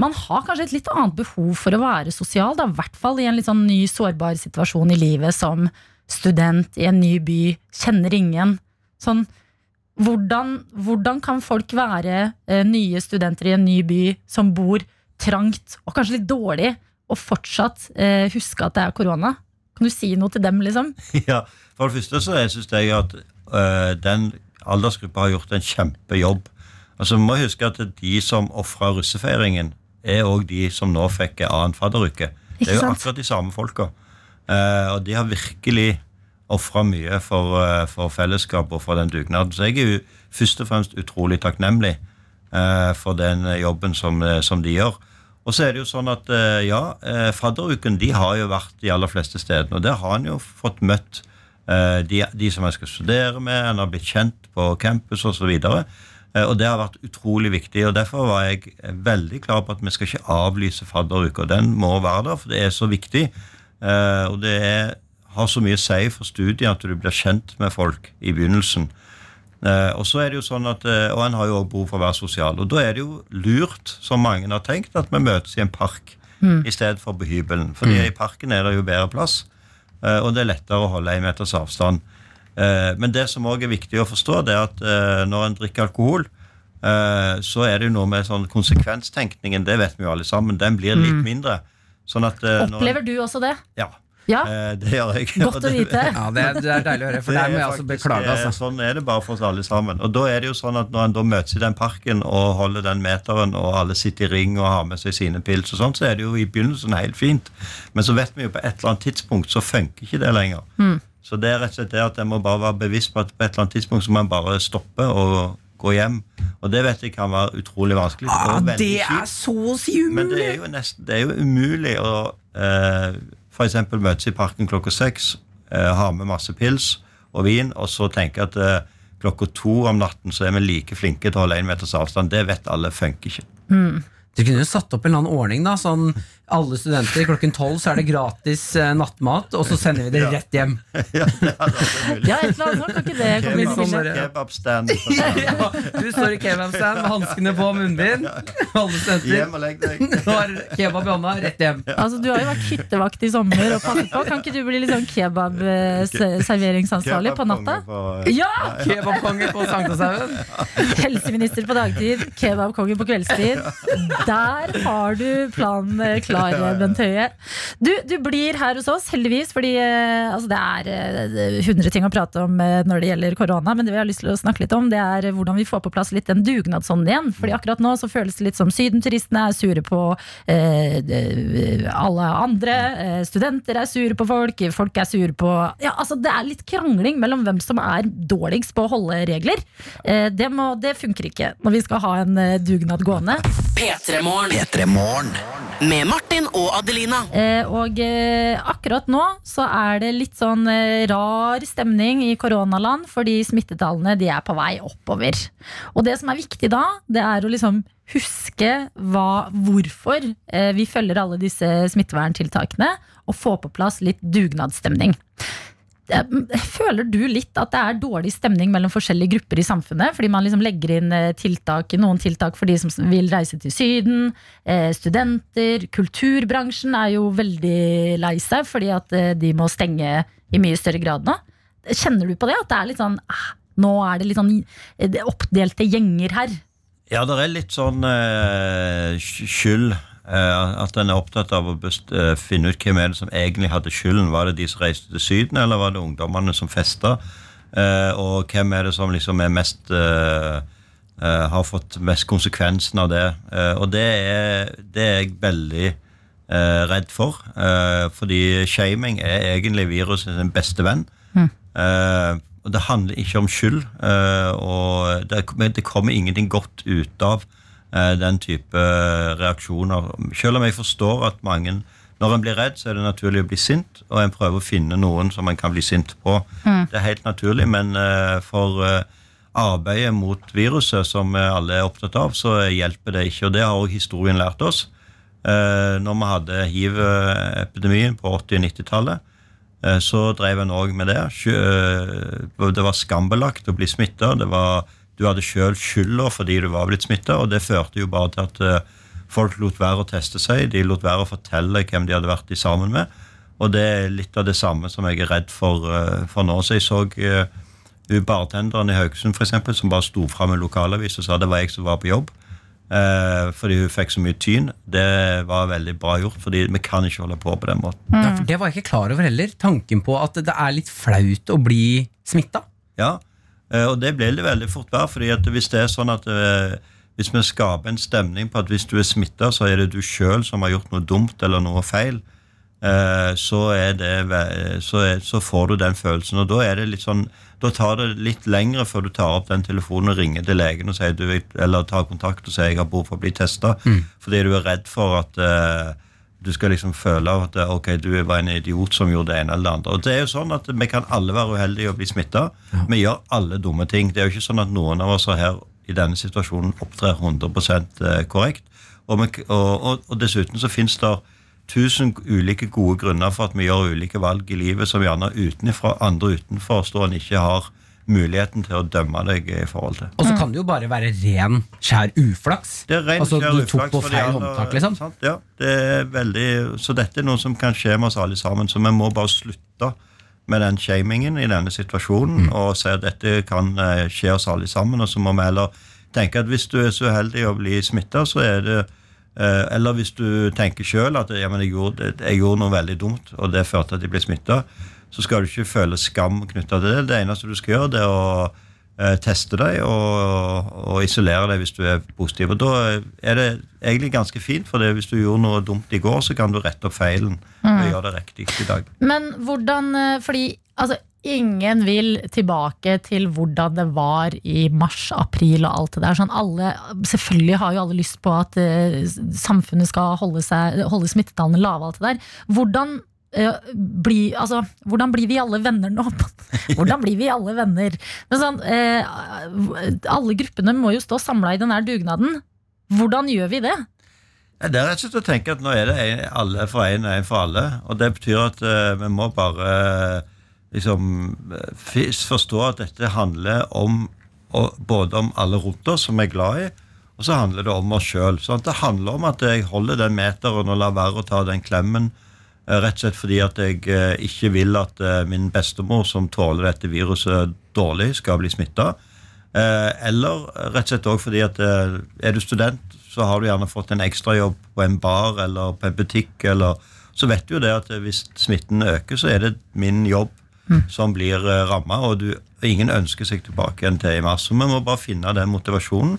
Speaker 2: man har kanskje et litt annet behov for å være sosial, da, i hvert fall i en litt sånn ny sårbar situasjon i livet som student i en ny by, kjenner ingen. Sånn, hvordan, hvordan kan folk være eh, nye studenter i en ny by som bor trangt og kanskje litt dårlig, og fortsatt eh, huske at det er korona? Kan du si noe til dem, liksom? *laughs*
Speaker 8: Ja, For det første så syns jeg at øh, den aldersgruppa har gjort en kjempejobb. Altså, Vi må huske at de som ofra russefeiringen, er òg de som nå fikk annen fadderuke. Det er jo akkurat de samme folka. Eh, og de har virkelig ofra mye for, eh, for fellesskapet og for den dugnaden. Så jeg er jo først og fremst utrolig takknemlig eh, for den jobben som, som de gjør. Og så er det jo sånn at ja, fadderuken de har jo vært de aller fleste stedene. Og der har han jo fått møtt de, de som jeg skal studere med, han har blitt kjent på campus osv. Og, eh, og det har vært utrolig viktig. og Derfor var jeg veldig klar på at vi skal ikke avlyse fadderuka. Den må være der, for det er så viktig. Eh, og det er, har så mye å si for studiet at du blir kjent med folk i begynnelsen. Eh, og så er det jo sånn at, eh, og en har jo også behov for å være sosial. Og da er det jo lurt, som mange har tenkt, at vi møtes i en park i stedet for på hybelen. Fordi i parken er det jo bedre plass, og det er lettere å holde en meters avstand. Men det som òg er viktig å forstå, det er at når en drikker alkohol, så er det jo noe med sånn konsekvenstenkningen, det vet vi jo alle sammen, den blir litt mindre. Sånn at eh, når
Speaker 2: Opplever du også det?
Speaker 8: Ja,
Speaker 2: Ja,
Speaker 8: eh, det gjør jeg.
Speaker 2: godt å *laughs* vite. *laughs*
Speaker 3: Ja, det er, det er deilig å høre, for
Speaker 8: det
Speaker 3: der må
Speaker 8: er
Speaker 3: jeg altså
Speaker 8: faktisk,
Speaker 3: beklage.
Speaker 8: eh,
Speaker 3: Altså.
Speaker 8: Sånn er det bare for oss alle sammen. Og da er det jo sånn at Når en da møtes i den parken og holder den meteren, og alle sitter i ring og har med seg sine pils, og sånn, så er det jo i begynnelsen helt fint. Men så vet vi jo på et eller annet tidspunkt så funker ikke det lenger. Så det er rett og slett det at en må bare være bevisst på at på et eller annet tidspunkt så må en bare stoppe og gå hjem. Og det vet jeg kan være utrolig vanskelig.
Speaker 3: Ah,
Speaker 8: og
Speaker 3: det er så å si umulig!
Speaker 8: Men det er jo, nesten, det er jo umulig å eh, eksempel møtes i parken klokka seks, eh, ha med masse pils og vin, og så tenke at eh, klokka to om natten så er vi like flinke til å holde én meters avstand. Det vet alle funker ikke.
Speaker 3: Du kunne jo satt opp en eller annen ordning. da Sånn Alle studenter klokken tolv så er det gratis eh, nattmat, og så sender vi det *laughs* rett hjem. *laughs*
Speaker 8: ja, det er mulig.
Speaker 2: Ja, et eller annet sånt. Kan ikke det komme inn i bildet?
Speaker 8: Kebabstand. *laughs*
Speaker 3: Ja, du står i kebabstand med hanskene på og munnbind. Alle studenter.
Speaker 8: Hjem og legg deg.
Speaker 3: Du har kebab i hånda, rett hjem.
Speaker 2: Altså, du har jo vært hyttevakt i sommer og passet på. Kan ikke du bli litt sånn kebab-serveringsansvarlig på natta?
Speaker 8: Kebabkonge på-
Speaker 2: Ja!
Speaker 3: Kebabkonge på Sankthanshaugen.
Speaker 2: Helseminister på dagtid, kebabkonge på kveldstid. Der har du planen eh, klar, *laughs* Bent Høie. Du, du blir her hos oss, heldigvis, fordi eh, altså, det er hundre 100 ting å prate om eh, når det gjelder korona. Men det vi har lyst til å snakke litt om, det er eh, hvordan vi får på plass litt den dugnadsånden igjen. Fordi akkurat nå så føles det litt som sydenturistene er sure på eh, eh, alle andre. Eh, studenter er sure på folk, folk er sure på Ja, altså det er litt krangling mellom hvem som er dårligst på å holde regler. Eh, det, må, det funker ikke når vi skal ha en eh, dugnad gående.
Speaker 5: P3morgen.
Speaker 1: P3 Morgen.
Speaker 5: Med Martin og Adelina.
Speaker 2: Eh, og eh, akkurat nå så er det litt sånn eh, rar stemning i koronaland, fordi smittetallene de er på vei oppover. Og det som er viktig da, det er å liksom huske hva, hvorfor eh, vi følger alle disse smitteverntiltakene, og få på plass litt dugnadsstemning. Eh, Føler du litt at det er dårlig stemning mellom forskjellige grupper i samfunnet? Fordi man liksom legger inn eh, tiltak, noen tiltak for de som vil reise til Syden, eh, studenter, kulturbransjen er jo veldig lei seg fordi at de må stenge i mye større grad nå. Kjenner du på det? At det er litt sånn ah, Nå er det litt sånn oppdelte gjenger her.
Speaker 8: Ja, det er litt sånn eh, skyld. Eh, at en er opptatt av å eh, finne ut hvem er det som egentlig hadde skylden. Var det de som reiste til Syden, eller var det ungdommene som festa? Eh, og hvem er det som liksom er mest har fått mest konsekvensen av det. Og det er, det er jeg veldig redd for. fordi shaming er egentlig viruset sin beste venn. Eh, og det handler ikke om skyld. og det, kommer ingenting godt ut av den type reaksjoner. Selv om jeg forstår at mange når en blir redd, så er det naturlig å bli sint, og en prøver å finne noen som en kan bli sint på. Det er helt naturlig, men eh, for eh, arbeidet mot viruset, som alle er opptatt av, så hjelper det ikke. Og det har også historien lært oss. Eh, når vi hadde hiv-epidemien på 80- og 90-tallet, eh, så drev en òg med det. Eh, Det var skambelagt å bli smitta. Du hadde sjøl skylda fordi du var blitt smitta, og det førte jo bare til at eh, folk lot være å teste seg. De lot være å fortelle hvem de hadde vært i sammen med. Og det er litt av det samme som jeg er redd for, eh, for nå. Så jeg så eh, bartenderen i Haugesund for eksempel, som bare sto fram i lokalavis og sa det var jeg som var på jobb. Eh, fordi hun fikk så mye tyn. Det var veldig bra gjort, fordi vi kan ikke holde på på den måten.
Speaker 3: For det var jeg ikke klar over heller. Tanken på at det er litt flaut å bli smitta.
Speaker 8: Ja, og det blir det veldig fort være, fordi at hvis det er sånn at eh, hvis vi skaper en stemning på at hvis du er smitta, så er det du sjøl som har gjort noe dumt eller noe feil, eh, så, er det, så, er, så får du den følelsen. Og da er det litt sånn da tar det litt lengre før du tar opp den telefonen og ringer til legen og sier du, eller tar kontakt og sier jeg har behov for å bli testa, fordi du er redd for at eh, du skal liksom føle at eh, ok, du var en idiot som gjorde det ene eller det andre. Og det er jo sånn at Vi kan alle være uheldige og bli smitta. Vi gjør alle dumme ting. Det er jo ikke sånn at noen av oss her i denne situasjonen opptrer 100% korrekt. Og, vi, og, og, og dessuten så finnes det tusen ulike gode grunner for at vi gjør ulike valg i livet som gjerne utenfra, andre utenfor stående ikke har muligheten til å dømme deg i forhold til.
Speaker 3: Og så kan det jo bare være ren, skjær uflaks.
Speaker 8: Det er ren
Speaker 3: altså,
Speaker 8: skjær
Speaker 3: du tok
Speaker 8: uflaks
Speaker 3: på feil håndtak, liksom.
Speaker 8: sant? Ja, det er veldig, så dette er noe som kan skje med oss alle sammen. Så vi må bare slutte med den shamingen i denne situasjonen
Speaker 3: Mm.
Speaker 8: og se at dette kan eh, skje oss alle sammen. Og så må vi heller tenke at hvis du er så uheldig å bli smitta, så er det eh, Eller hvis du tenker sjøl at ja, jeg, gjorde, jeg gjorde noe veldig dumt, og det førte til at jeg ble smitta, så skal du ikke føle skam knytta til det. Det eneste du skal gjøre, det er å eh, teste deg og, og isolere deg hvis du er positiv. Og Da er det egentlig ganske fint, for det, hvis du gjorde noe dumt i går, så kan du rette opp feilen og gjøre det riktig i dag.
Speaker 2: Men hvordan eh, Fordi altså, ingen vil tilbake til hvordan det var i mars, april og alt det der. Sånn alle, selvfølgelig har jo alle lyst på at eh, samfunnet skal holde, seg, holde smittetallene lave. alt det der. Hvordan, eh, bli, altså, hvordan blir vi alle venner nå? *laughs* Hvordan blir vi alle venner? Men sånn, eh, alle gruppene må jo stå samla i denne dugnaden. Hvordan gjør vi det?
Speaker 8: Det er rett og slett å tenke at nå er det en, alle for en og en for alle. Og det betyr at uh, vi må bare eh, liksom eh, forstå at dette handler om og, både om alle rundt oss som er glad i, og så handler det om oss sjøl. Sånn det handler om at jeg holder den meteren og lar være å ta den klemmen. Eh, Rett og slett fordi at jeg eh, ikke vil at eh, min bestemor, som tåler dette viruset dårlig, skal bli smitta. Eller rett og slett også fordi at er du student, så har du gjerne fått en ekstrajobb på en bar eller på en butikk. Eller, så vet du jo det at hvis smitten øker, så er det min jobb som blir ramma. Og du, ingen ønsker seg tilbake igjen til i mars. Så vi må bare finne den motivasjonen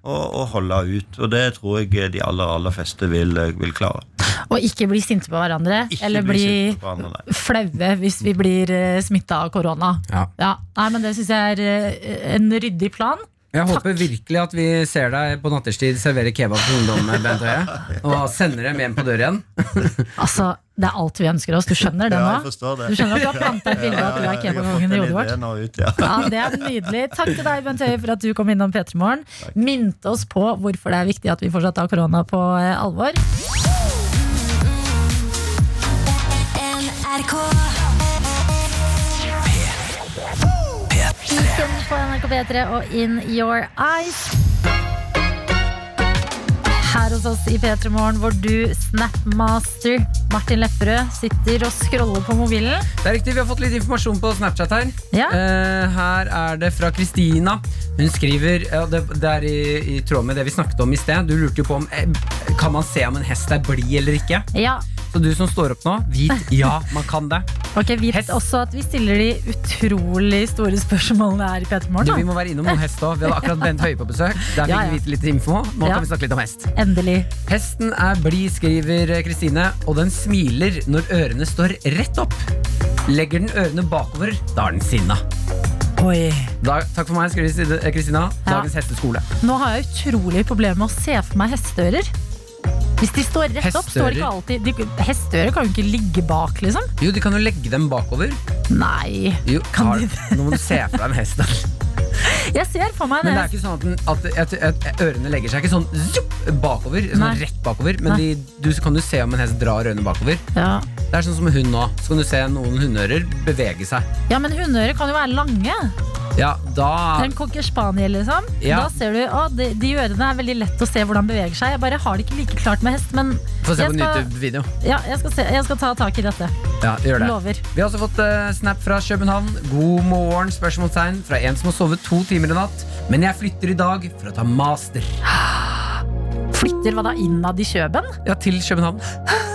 Speaker 8: og, og holde ut. Og det tror jeg de aller aller fleste vil, vil klare.
Speaker 2: Og ikke bli sinte på hverandre,
Speaker 8: Ikke
Speaker 2: eller
Speaker 8: bli
Speaker 2: bli flaue hvis vi blir smitta av korona.
Speaker 3: Ja. Ja.
Speaker 2: Nei, men Det syns jeg er eh, en ryddig plan.
Speaker 3: Jeg håper virkelig at vi ser deg på natterstid servere kebab til ungdom, Bent Høie. Og sender dem hjem på døra igjen. *laughs*
Speaker 2: Altså, Det er alt vi ønsker oss. Du skjønner det nå?
Speaker 8: Ja, jeg forstår det.
Speaker 2: Du skjønner at du har planta et *laughs* bilde av at du er kebabkongen i
Speaker 8: en
Speaker 2: hodet vårt?
Speaker 8: nå ut, ja. *laughs*
Speaker 2: Ja, Det er nydelig. Takk til deg, Bent Høie, for at du kom innom P3 Morgen. Minte oss på hvorfor det er viktig at vi fortsatt har korona på eh, alvor. Weekend på NRK P3 og In Your Eyes. Her hos oss i P3 Morgen, hvor du, Snapmaster, Martin Lepperød sitter og scroller på mobilen.
Speaker 3: Det er riktig, Vi har fått litt informasjon på Snapchat her.
Speaker 2: Ja.
Speaker 3: Uh, her er det fra Kristina. Hun skriver ja, det, det er i, i tråd med det vi snakket om i sted. Du lurte jo på om eh, Kan man se om en hest er blid eller ikke.
Speaker 2: Ja,
Speaker 3: Så du som står opp nå, vit ja, man kan det.
Speaker 2: ok, Vit
Speaker 3: Hest.
Speaker 2: også at vi stiller de utrolig store spørsmålene her i P3
Speaker 3: Morgen. vi må være innom noen hest òg. Vi hadde akkurat Bent Høie på besøk. Der fikk vi vite litt info. Nå kan vi snakke litt om hest.
Speaker 2: da. Endelig.
Speaker 3: Hesten er blid, skriver Kristine, og den smiler når ørene står rett opp. Legger den ørene bakover, da er den sinna.
Speaker 2: Oi.
Speaker 3: Da, takk for meg, skriver Kristina.
Speaker 2: Ja.
Speaker 3: Dagens hesteskole.
Speaker 2: Nå har jeg utrolig problemer med å se for meg hesteører. Hvis de står rett opp, står ikke alltid de, Hesteører kan jo ikke ligge bak, liksom.
Speaker 3: Jo, de kan jo legge dem bakover.
Speaker 2: Nei.
Speaker 3: Jo,
Speaker 2: Kan
Speaker 3: har,
Speaker 2: de
Speaker 3: Nå må du se for deg en hest. *laughs*
Speaker 2: Jeg ser for meg
Speaker 3: det.
Speaker 2: Men
Speaker 3: det er ikke sånn at, den, at, at, at ørene legger seg ikke sånn zup, bakover. Sånn
Speaker 2: Nei.
Speaker 3: rett bakover Men de, du kan jo se om en hest drar ørene bakover.
Speaker 2: Ja.
Speaker 3: Det er sånn som hund nå. Så kan du se noen hundeører bevege seg.
Speaker 2: ja, men hundeører kan jo være lange.
Speaker 3: Ja, da
Speaker 2: En cocker spaniel, liksom.
Speaker 3: Ja.
Speaker 2: Da ser du, å, de, de ørene er veldig lett å se hvordan de beveger seg. Jeg bare har det ikke like klart med hest, men
Speaker 3: Få se på en YouTube-video.
Speaker 2: ja, jeg, skal se, jeg skal ta tak i dette.
Speaker 3: Ja, gjør det.
Speaker 2: Lover.
Speaker 3: Vi har også fått uh, snap fra København. God morgen, spørsmålstegn fra en som har sovet to timer i natt. Men jeg flytter i dag for å ta master.
Speaker 2: Flytter hva da innad i Kjøben?
Speaker 3: Ja, til København. *gasps*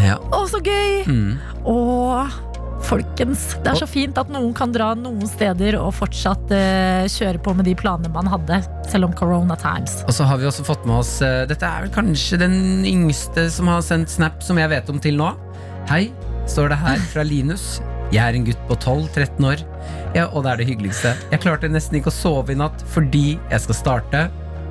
Speaker 3: Ja.
Speaker 2: Å, så gøy!
Speaker 3: Mm.
Speaker 2: Åh, folkens. Det er så fint at noen kan dra noen steder og fortsatt uh, kjøre på med de planene man hadde, selv om corona times.
Speaker 3: Og så har vi også fått med oss uh, Dette er vel kanskje den yngste som har sendt snap som jeg vet om til nå. Hei, står det her fra Linus. Jeg er en gutt på 12-13 år. Ja, og det er det hyggeligste. Jeg klarte nesten ikke å sove i natt fordi jeg skal starte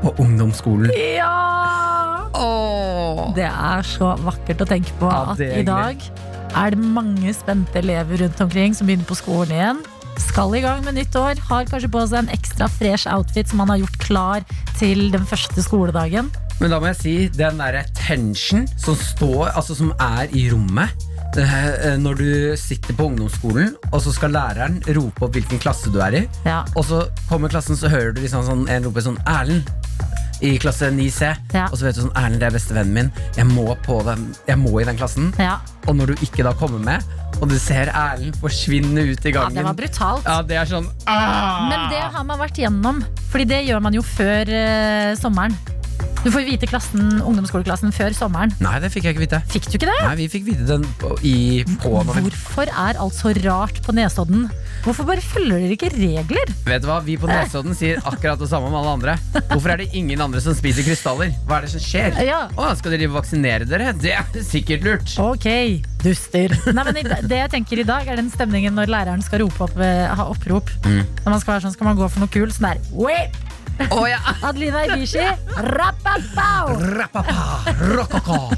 Speaker 3: på ungdomsskolen.
Speaker 2: Ja!
Speaker 3: Åh.
Speaker 2: Det er så vakkert å tenke på
Speaker 3: Ja,
Speaker 2: at i dag er det mange spente elever rundt omkring som begynner på skolen igjen. Skal i gang med nytt år, har kanskje på seg en ekstra fresh outfit som man har gjort klar til den første skoledagen.
Speaker 3: Men da må jeg si, den derre tension som står, altså som er i rommet når du sitter på ungdomsskolen, og så skal læreren rope opp hvilken klasse du er i,
Speaker 2: Ja.
Speaker 3: og så kommer klassen, så hører du liksom sånn, en rope sånn Erlend i klasse 9C.
Speaker 2: Ja.
Speaker 3: Og så vet du sånn Erlend, det er bestevennen min. Jeg må, på den, jeg må i den klassen.
Speaker 2: Ja.
Speaker 3: Og når du ikke da kommer med, og du ser Erlend forsvinne ut i gangen ja,
Speaker 2: det var brutalt.
Speaker 3: Ja, det er sånn ah!
Speaker 2: Men det har man vært gjennom, Fordi det gjør man jo før uh, sommeren. Du får vite klassen, ungdomsskoleklassen før sommeren.
Speaker 3: Nei, det fikk jeg ikke vite.
Speaker 2: Fikk du ikke det?
Speaker 3: Nei, vi fikk vite den på, i, på.
Speaker 2: Hvorfor er alt så rart på Nesodden? Hvorfor bare følger dere ikke regler?
Speaker 3: Vet du hva, Vi på *laughs* Nesodden sier akkurat det samme om alle andre. Hvorfor er det ingen andre som spiser krystaller? Hva er det som skjer?
Speaker 2: Ja.
Speaker 3: Å, skal dere vaksinere dere? Det er sikkert lurt.
Speaker 2: Ok, duster. Nei, men det jeg tenker i dag, er den stemningen når læreren skal rope opp, eh, ha opprop. Når man skal være sånn, skal man gå for noe kult. Sånn der Wait!
Speaker 3: Å ja. *laughs*
Speaker 2: Adelina Ibishi, rappapau!
Speaker 3: Rappapa, rokoko. *laughs*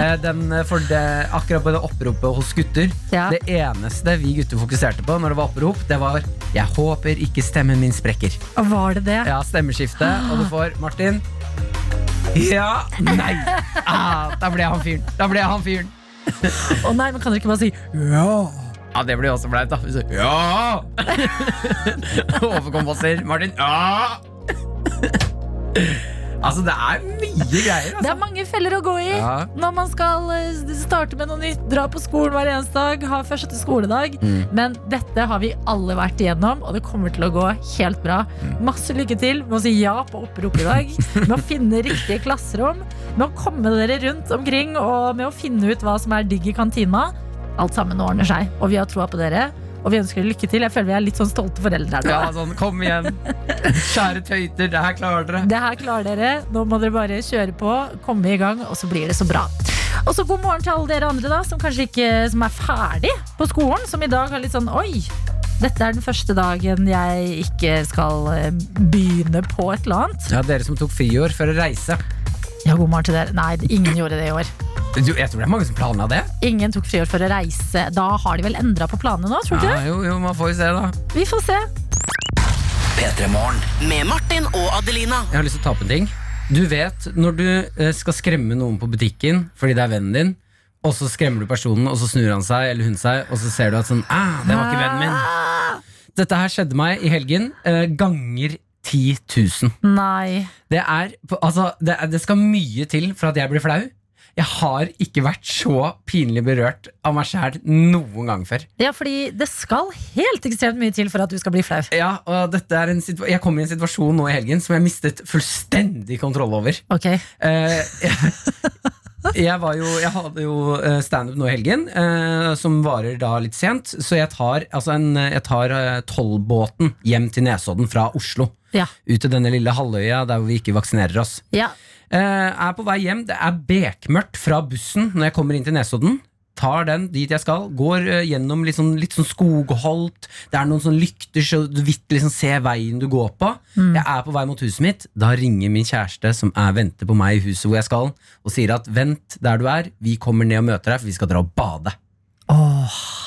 Speaker 3: Eh, Den, eh, for det, akkurat på det oppropet hos gutter
Speaker 2: Ja.
Speaker 3: Det eneste vi gutter fokuserte på når det var opprop, det var 'Jeg håper ikke stemmen min sprekker'.
Speaker 2: Og Var det det?
Speaker 3: Ja, stemmeskifte, og du får Martin. Ja, nei. Ah, da ble han fyren. Da ble han fyren.
Speaker 2: Å nei, men kan dere ikke bare si ja?
Speaker 3: Ja, det blir også flaut, da. Ja! *laughs* Overkompasser. Martin. Ja! *laughs* altså, det er mye greier.
Speaker 2: Det
Speaker 3: Altså.
Speaker 2: er mange feller å gå i
Speaker 3: Ja.
Speaker 2: når man skal eh, starte med noe nytt, dra på skolen hver eneste dag, ha første skoledag.
Speaker 3: Mm.
Speaker 2: Men dette har vi alle vært igjennom, og det kommer til å gå helt bra.
Speaker 3: Mm.
Speaker 2: Masse lykke til med å si ja på opprop i dag, med å *laughs* finne riktige klasserom, med å komme dere rundt omkring og med å finne ut hva som er digg i kantina. Alt sammen ordner seg, og vi har troa på dere. Og vi ønsker lykke til. Jeg føler vi er litt sånn stolte foreldre her nå.
Speaker 3: Ja, sånn, kom igjen. Kjære tøyter, det her klarer dere.
Speaker 2: Det her klarer dere. Nå må dere bare kjøre på, komme i gang, og så blir det så bra. Og så god morgen til alle dere andre da, som kanskje ikke som er ferdig på skolen. Som i dag har litt sånn Oi! Dette er den første dagen jeg ikke skal eh, begynne på et eller annet.
Speaker 3: Ja, Dere som tok friår for å reise.
Speaker 2: Ja, god morgen til dere. Nei, ingen gjorde det i år.
Speaker 3: Jeg tror det er mange som planla det.
Speaker 2: Ingen tok friår for å reise. Da har de vel endra på planene nå, tror du
Speaker 3: Ja,
Speaker 2: ikke det?
Speaker 3: jo, jo, man får jo se, da.
Speaker 2: Vi får se.
Speaker 1: P3 Morgen.
Speaker 5: Med Martin og Adelina.
Speaker 3: Jeg har lyst til å ta opp en ting. Du vet når du eh, skal skremme noen på butikken fordi det er vennen din, og så skremmer du personen, og så snur han seg eller hun seg, og så ser du at sånn ah, det var ikke vennen min. Dette her skjedde meg i helgen. eh, ganger 10 000.
Speaker 2: Nei.
Speaker 3: Det, er, på- altså, det, er, det skal mye til for at jeg blir flau. Jeg har ikke vært så pinlig berørt av meg sjæl noen gang før.
Speaker 2: Ja, fordi det skal helt ekstremt mye til for at du skal bli flau.
Speaker 3: Ja, og dette er en situa Jeg kom i en situasjon nå i helgen som jeg mistet fullstendig kontroll over.
Speaker 2: Ok,
Speaker 3: Eh, jeg, *laughs* jeg, var jo, jeg hadde jo eh, standup nå i helgen, eh, som varer da litt sent. Så jeg tar, altså en, jeg tar tollbåten hjem til Nesodden fra Oslo.
Speaker 2: Ja.
Speaker 3: Ut til denne lille halvøya der vi ikke vaksinerer oss.
Speaker 2: ja.
Speaker 3: Eh, er på vei hjem. Det er bekmørkt fra bussen når jeg kommer inn til Nesodden. Tar den dit jeg skal. Går eh, gjennom litt sånn, litt sånn skogholt. Det er noen sånn lykter så du vidt liksom ser veien du går på. Jeg er på vei mot huset mitt. Da ringer min kjæreste, som er venter på meg i huset hvor jeg skal, og sier at vent der du er, vi kommer ned og møter deg, for vi skal dra og bade.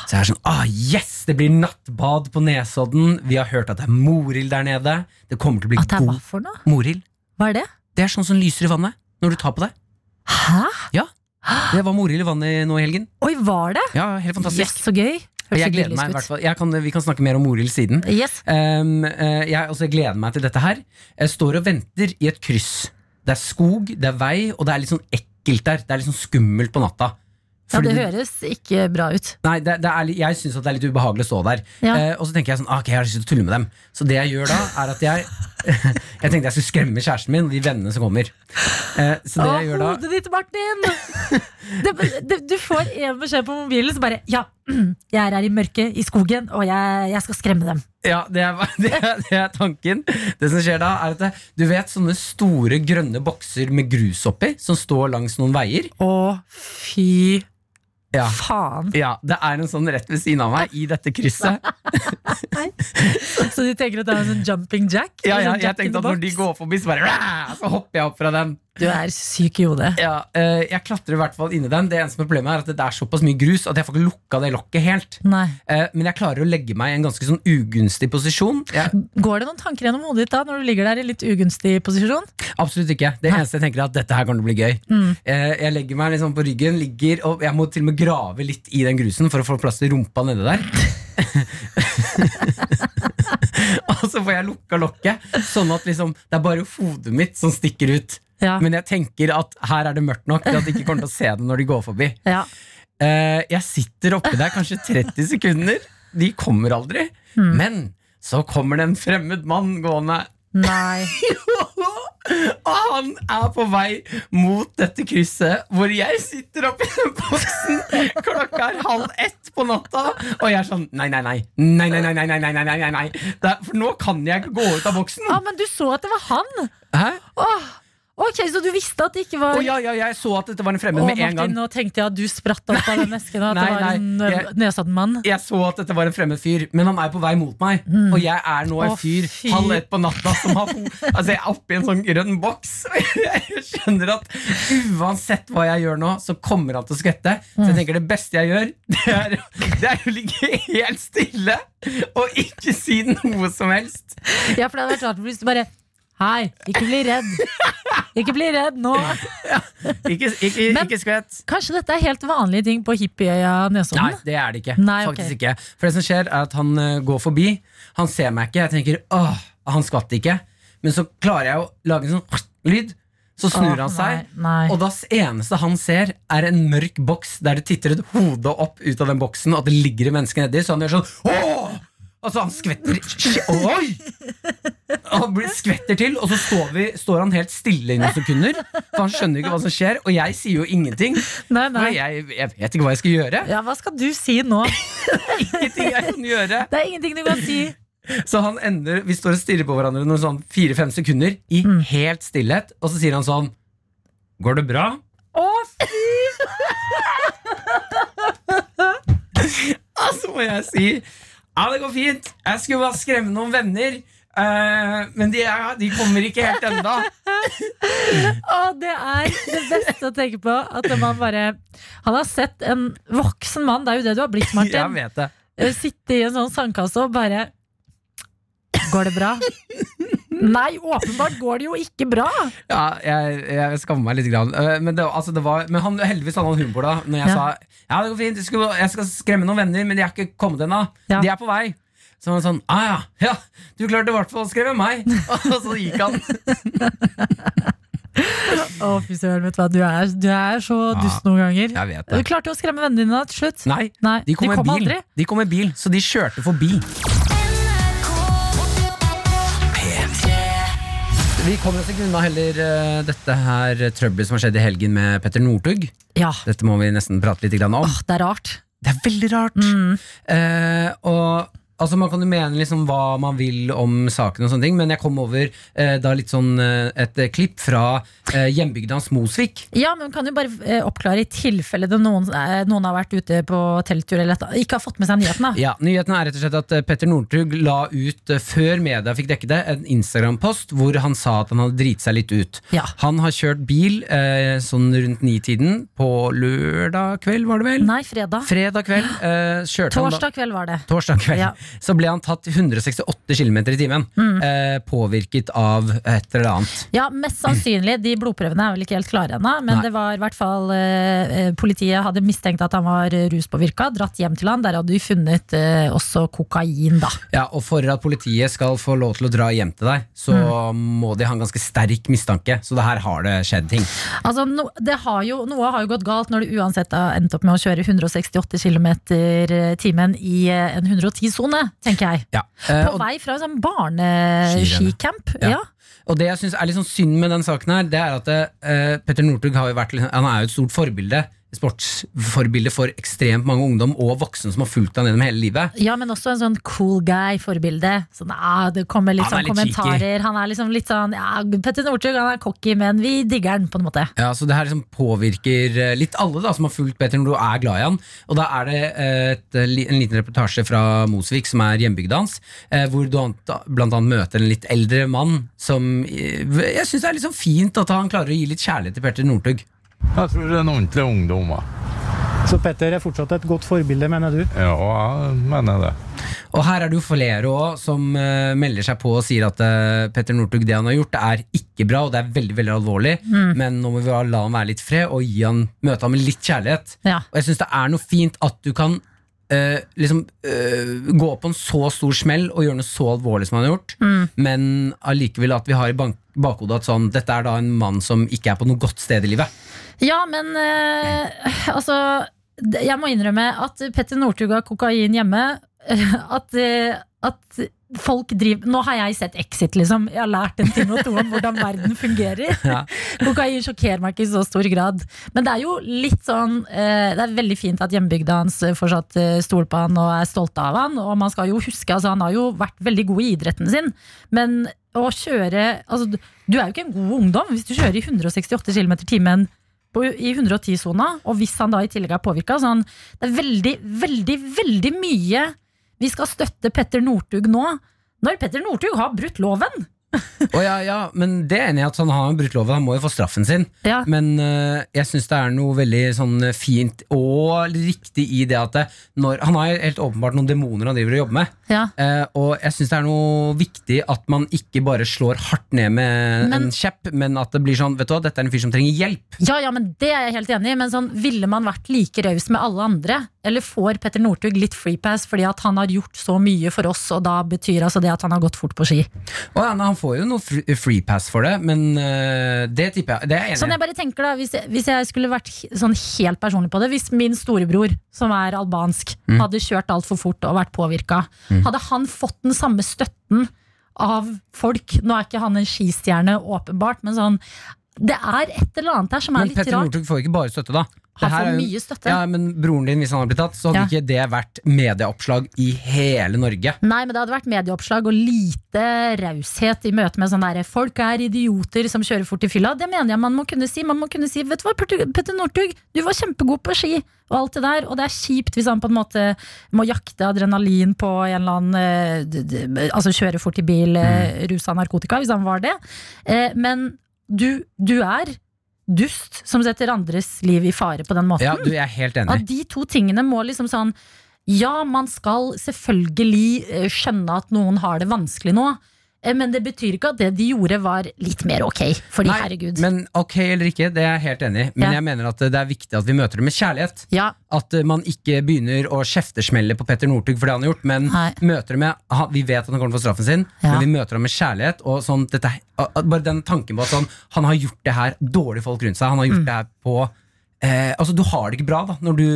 Speaker 3: Så jeg er sånn, ah yes, det blir nattbad på Nesodden. Vi har hørt at det er morild der nede. Det kommer til å bli
Speaker 2: er
Speaker 3: god morild.
Speaker 2: Hva er det?
Speaker 3: Det er sånn som lyser i vannet når du tar på det.
Speaker 2: Hæ?
Speaker 3: Ja, det var morild i vannet nå i helgen.
Speaker 2: Oi, var det?
Speaker 3: Ja, helt fantastisk Yes,
Speaker 2: så gøy. Høres
Speaker 3: jeg gleder meg i hvert fall jeg kan, Vi kan snakke mer om morild siden.
Speaker 2: Yes.
Speaker 3: Um, eh, jeg, også, jeg gleder meg til dette her. Jeg står og venter i et kryss. Det er skog, det er vei, og det er litt sånn ekkelt der. Det er litt sånn skummelt på natta.
Speaker 2: Ja,
Speaker 3: Fordi
Speaker 2: det høres ikke bra ut.
Speaker 3: Nei, det, det er, litt- jeg syns det er litt ubehagelig å stå der.
Speaker 2: Ja.
Speaker 3: Eh, og så tenker jeg sånn, ah, ok, jeg har lyst til å tulle med dem. Så det jeg gjør da, er at jeg *laughs* Jeg tenkte jeg skulle skremme kjæresten min og de vennene som kommer. Eh, så det
Speaker 2: Å,
Speaker 3: jeg gjør da
Speaker 2: hodet ditt, Martin! det, det, du får en beskjed på mobilen, så bare Ja, *clears throat* jeg er her i mørket, i skogen, og jeg, jeg skal skremme dem.
Speaker 3: Ja, det er, *laughs* det, er, det er tanken. Det som skjer da, er at det, du vet sånne store grønne bokser med grus oppi, som står langs noen veier?
Speaker 2: Å, fy
Speaker 3: Ja.
Speaker 2: faen.
Speaker 3: Ja, det er en sånn rett ved siden av meg i dette krysset. *laughs*
Speaker 2: Så du tenker at det er en sånn jumping jack?
Speaker 3: Ja, ja,
Speaker 2: sånn
Speaker 3: jeg
Speaker 2: jack jeg
Speaker 3: tenkte at når de går forbi, så bare Så hopper jeg opp fra den.
Speaker 2: Du er syk i hodet.
Speaker 3: Ja, eh, jeg klatrer i hvert fall inni den. Det eneste problemet er at det er såpass mye grus at jeg får ikke lukka det lokket helt.
Speaker 2: Nei.
Speaker 3: Eh, men jeg klarer å legge meg i en ganske sånn ugunstig posisjon. Jeg,
Speaker 2: Går det noen tanker gjennom hodet ditt da når du ligger der i litt ugunstig posisjon?
Speaker 3: absolutt ikke. Det eneste jeg tenker er at dette her å bli gøy.
Speaker 2: Mm.
Speaker 3: Eh, jeg legger meg liksom på ryggen, ligger, og jeg må til og med grave litt i den grusen for å få plass til rumpa nedi der. *laughs* *laughs* og så får jeg lukka lokket, sånn at liksom, det er bare hodet mitt som stikker ut.
Speaker 2: Ja.
Speaker 3: Men jeg tenker at her er det mørkt nok til at de ikke kommer til å se det når de går forbi.
Speaker 2: Ja.
Speaker 3: Eh, jeg sitter oppi der kanskje 30 sekunder. De kommer aldri.
Speaker 2: Mm.
Speaker 3: Men så kommer det en fremmed mann gående.
Speaker 2: Nei.
Speaker 3: Og han er på vei mot dette krysset, hvor jeg sitter oppi den boksen. Klokka er halv ett på natta, og jeg er sånn Nei, nei, nei. nei, nei, nei, nei, nei, nei, nei, nei. Er, For nå kan jeg ikke gå ut av boksen.
Speaker 2: Ja, Men du så at det var han.
Speaker 3: Hæ?
Speaker 2: Åh ok, Så du visste at det ikke var
Speaker 3: Å ja, ja, jeg så at dette var en fremmed
Speaker 2: Åh,
Speaker 3: med en
Speaker 2: Martin,
Speaker 3: gang.
Speaker 2: nå tenkte jeg at du spratt opp av den esken, at
Speaker 3: Nei,
Speaker 2: det var
Speaker 3: nei,
Speaker 2: en
Speaker 3: jeg-
Speaker 2: uh, Nesodden-mann.
Speaker 3: Jeg så at dette var en fremmed fyr, men han er på vei mot meg. Og jeg er nå en
Speaker 2: Å,
Speaker 3: fyr
Speaker 2: fy.
Speaker 3: halv ett på natta som har Altså jeg er oppi en sånn grønn boks. *laughs* Og jeg skjønner at uansett hva jeg gjør nå, så kommer han til å skvette. Så jeg tenker det beste jeg gjør, *laughs* det er, det er å ligge helt stille og ikke si noe som helst.
Speaker 2: Ja, for det hadde vært rart hvis du bare Hei, ikke bli redd. *laughs* Ikke bli redd nå. *laughs*
Speaker 3: Ikke, ikke,
Speaker 2: Men-
Speaker 3: ikke skvett.
Speaker 2: Kanskje dette er helt vanlige ting på hippieøya
Speaker 3: Nei, det er det ikke.
Speaker 2: Nei, okay.
Speaker 3: Faktisk ikke. For det som skjer, er at han eh, går forbi. Han ser meg ikke. Jeg tenker åh, han skvatt ikke. Men så klarer jeg å lage en sånn lyd. Så snur han seg.
Speaker 2: nei, nei.
Speaker 3: Og det eneste han ser, er en mørk boks der det titter et hode opp ut av den boksen, og at det ligger et menneske nedi. Så han gjør sånn åh! Og så han skvetter Oi! Han blir- skvetter til, og så står, vi, står han helt stille i noen sekunder. For han skjønner ikke hva som skjer, og jeg sier jo ingenting.
Speaker 2: Nei,
Speaker 3: For jeg, jeg vet ikke hva jeg skal gjøre.
Speaker 2: Ja, hva skal du si nå? *laughs*
Speaker 3: Ingenting jeg kan gjøre.
Speaker 2: Det er ingenting du kan si.
Speaker 3: Så han ender, vi står og stirrer på hverandre noen sånn fire-fem sekunder i
Speaker 2: Mm.
Speaker 3: helt stillhet, og så sier han sånn Går det bra?
Speaker 2: Å, fy! *laughs*
Speaker 3: Så må jeg si Ja, det går fint. Jeg skulle bare skremme noen venner. Uh, men de, er, de kommer ikke helt ennå.
Speaker 2: Å, det er det beste å tenke på. At man bare Han har sett en voksen mann, det er jo det du har blitt, *laughs* Martin.
Speaker 3: vet det.
Speaker 2: Eh, Sitte i en sånn sandkasse og bare Går det bra? Nei, åpenbart går det jo ikke bra.
Speaker 3: Ja, jeg, jeg skammer meg litt. Grann. Eh, men, det, altså, det var, men han, heldigvis hadde han humor da Når jeg
Speaker 2: Ja.
Speaker 3: sa ja, det går fint, skal, jeg skal skremme noen venner, men de er ikke kommet ennå.
Speaker 2: Ja.
Speaker 3: De er på vei. Så han var sånn ah, ja, ja, du klarte i hvert fall å skremme meg. *laughs* Og så gikk han.
Speaker 2: Å, fy søren, vet du hva. Du er, du er så dust noen ganger.
Speaker 3: Jeg vet
Speaker 2: Du klarte jo å skremme vennene dine til slutt.
Speaker 3: Nei,
Speaker 2: Nei,
Speaker 3: de kom
Speaker 2: de kom
Speaker 3: bil.
Speaker 2: aldri.
Speaker 3: De kom med bil, så de kjørte forbi. Vi kommer oss ikke unna heller uh, dette her trøbbelet som har skjedd i helgen med Petter Northug.
Speaker 2: Ja.
Speaker 3: Dette må vi nesten prate litt grann om.
Speaker 2: Åh, det er rart.
Speaker 3: Det er veldig rart.
Speaker 2: Mm.
Speaker 3: Uh, og altså Man kan jo mene liksom hva man vil om saken, og sånne ting men jeg kom over eh, da litt sånn eh, et eh, klipp fra eh, hjembygda hans Mosvik.
Speaker 2: Ja, men kan du bare eh, oppklare i tilfelle det noen, eh, noen har vært ute på telttur eller et, ikke har fått med seg nyheten? da
Speaker 3: Ja, Nyheten er rett og slett at Petter Northug la ut, før media fikk dekke det, en Instagram-post hvor han sa at han hadde driti seg litt ut.
Speaker 2: Ja.
Speaker 3: Han har kjørt bil eh, sånn rundt nitiden på lørdag kveld, var det vel?
Speaker 2: Nei, fredag.
Speaker 3: Fredag kveld. Eh, han da-
Speaker 2: Torsdag kveld var det.
Speaker 3: Torsdag kveld
Speaker 2: Ja.
Speaker 3: Så ble han tatt 168 km i timen.
Speaker 2: Mm.
Speaker 3: Eh, påvirket av et eller annet.
Speaker 2: Ja, Mest sannsynlig. De blodprøvene er vel ikke helt klare ennå. Men
Speaker 3: Nei.
Speaker 2: det var i hvert fall eh, politiet hadde mistenkt at han var ruspåvirka. Dratt hjem til han. Der hadde de funnet eh, også kokain, da.
Speaker 3: Ja, og For at politiet skal få lov til å dra hjem til deg, så
Speaker 2: Mm.
Speaker 3: må de ha en ganske sterk mistanke. Så det her har det skjedd ting.
Speaker 2: Altså, no, det har jo, Noe har jo gått galt når du uansett har endt opp med å kjøre 168 km i timen i eh, en 110-sone, tenker jeg.
Speaker 3: Ja. Eh,
Speaker 2: På
Speaker 3: og,
Speaker 2: vei fra en sånn barneskicamp.
Speaker 3: Ja.
Speaker 2: Ja.
Speaker 3: og det jeg syns er litt sånn synd med den saken, her Det er at eh, Petter Northug har jo vært Han er jo et stort forbilde. Sportsforbilde for ekstremt mange ungdom og voksne som har fulgt han gjennom hele livet.
Speaker 2: ja, men også en sånn cool guy-forbilde. Sånn, ah, det kommer litt sånn kommentarer. Han er liksom litt sånn ja, Petter Northug er cocky, men vi digger han, på en måte.
Speaker 3: Ja, så det her liksom påvirker eh, litt alle da som har fulgt Petter når du er glad i han. Og da er det eh, et, eh, en liten reportasje fra Mosvik, som er hjembygda hans, hvor du ant- blant annet møter en litt eldre mann som Jeg syns det er sånn fint at han klarer å gi litt kjærlighet til Petter Northug.
Speaker 9: Jeg tror det er en ordentlig ungdom. va.
Speaker 10: Så Petter er fortsatt et godt forbilde, mener du?
Speaker 9: Ja, jeg mener det.
Speaker 3: Og her er det jo flere også som uh, melder seg på og sier at uh, Petter Northug, det han har gjort, er ikke bra, og det er veldig veldig alvorlig. Men nå må vi la han være litt fred og gi han, møte ham med litt kjærlighet.
Speaker 2: Ja.
Speaker 3: Og jeg syns det er noe fint at du kan uh, liksom eh, gå på en så stor smell og gjøre noe så alvorlig som han har gjort, men allikevel at vi har i bakhodet at sånn, dette er da en mann som ikke er på noe godt sted i livet.
Speaker 2: Ja, men eh, altså Jeg må innrømme at Petter Northug har kokain hjemme. *laughs* At, eh, at folk driver Nå har jeg sett Exit, liksom. Jeg har lært en ting og to om hvordan verden fungerer. *laughs*
Speaker 3: Ja.
Speaker 2: Kokain sjokkerer meg ikke i så stor grad. Men det er jo litt sånn eh, Det er veldig fint at hjembygda hans fortsatt eh, stoler på han og er stolte av han. Og man skal jo huske, altså han har jo vært veldig god i idretten sin. Men å kjøre altså, du- Du er jo ikke en god ungdom hvis du kjører i 168 km i timen på, i 110-sona, og hvis han da i tillegg er påvirka. Sånn, det er veldig, veldig, veldig mye vi skal støtte Petter Northug nå. Når Petter Northug har brutt loven!
Speaker 3: Og ja, ja, men det er enig i at han har brutt loven, han må jo få straffen sin.
Speaker 2: Ja.
Speaker 3: Men uh, jeg syns det er noe veldig sånn fint og riktig i det at det, når, Han har helt åpenbart noen demoner han driver og jobber med.
Speaker 2: Ja.
Speaker 3: Uh, og jeg syns det er noe viktig at man ikke bare slår hardt ned med
Speaker 2: Men-
Speaker 3: en kjepp, men at det blir sånn Vet du hva, dette er en fyr som trenger hjelp.
Speaker 2: Ja, ja, men det er jeg helt enig i. Men sånn, ville man vært like raus med alle andre? Eller får Petter Northug litt freepass fordi at han har gjort så mye for oss, og da betyr altså det at han har gått fort på ski?
Speaker 3: Og ja, når Han får jo noe freepass free pass for det, men øh, det tipper jeg Det er jeg
Speaker 2: Sånn jeg bare tenker da, hvis jeg, hvis jeg skulle vært sånn helt personlig på det Hvis min storebror, som er albansk, hadde kjørt altfor fort og vært påvirka, hadde han fått den samme støtten av folk? Nå er ikke han en skistjerne, åpenbart, men sånn Det er et eller annet her som er
Speaker 3: Men
Speaker 2: litt
Speaker 3: Petter
Speaker 2: rart.
Speaker 3: Northug får ikke bare støtte, da.
Speaker 2: Han får
Speaker 3: jo-
Speaker 2: mye støtte.
Speaker 3: Ja, Men broren din, hvis han hadde blitt tatt, så hadde
Speaker 2: Ja.
Speaker 3: ikke det vært medieoppslag i hele Norge.
Speaker 2: Nei, men det hadde vært medieoppslag og lite raushet i møte med sånn derre Folk er idioter som kjører fort i fylla. Det mener jeg man må kunne si. Man må kunne si Vet du hva, Petter Petter Northug, du var kjempegod på ski og alt det der. Og det er kjipt hvis han på en måte må jakte adrenalin på en eller annen eh, Altså kjøre fort i bil, mm. rusa narkotika, hvis han var det. Eh, Men du, du er dust som setter andres liv i fare på den måten.
Speaker 3: Ja, du, jeg er helt enig.
Speaker 2: At de to tingene må liksom sånn Ja, man skal selvfølgelig eh, skjønne at noen har det vanskelig nå. Eh, men det betyr ikke at det de gjorde var litt mer ok. Fordi
Speaker 3: Nei,
Speaker 2: herregud.
Speaker 3: Men ok eller ikke, det er jeg helt enig i. Men
Speaker 2: Ja.
Speaker 3: jeg mener at det er viktig at vi møter det med kjærlighet.
Speaker 2: ja,
Speaker 3: At eh, man ikke begynner å kjeftesmelle på Petter Northug for det han har gjort, men
Speaker 2: Nei.
Speaker 3: møter det med Vi vet at han kommer til å få straffen sin,
Speaker 2: Ja.
Speaker 3: men vi møter ham med kjærlighet. Og sånn, dette, bare den tanken på at sånn, han har gjort det her dårlige folk rundt seg. Han har gjort
Speaker 2: Mm.
Speaker 3: det her på eh, Altså, du har det ikke bra da når du,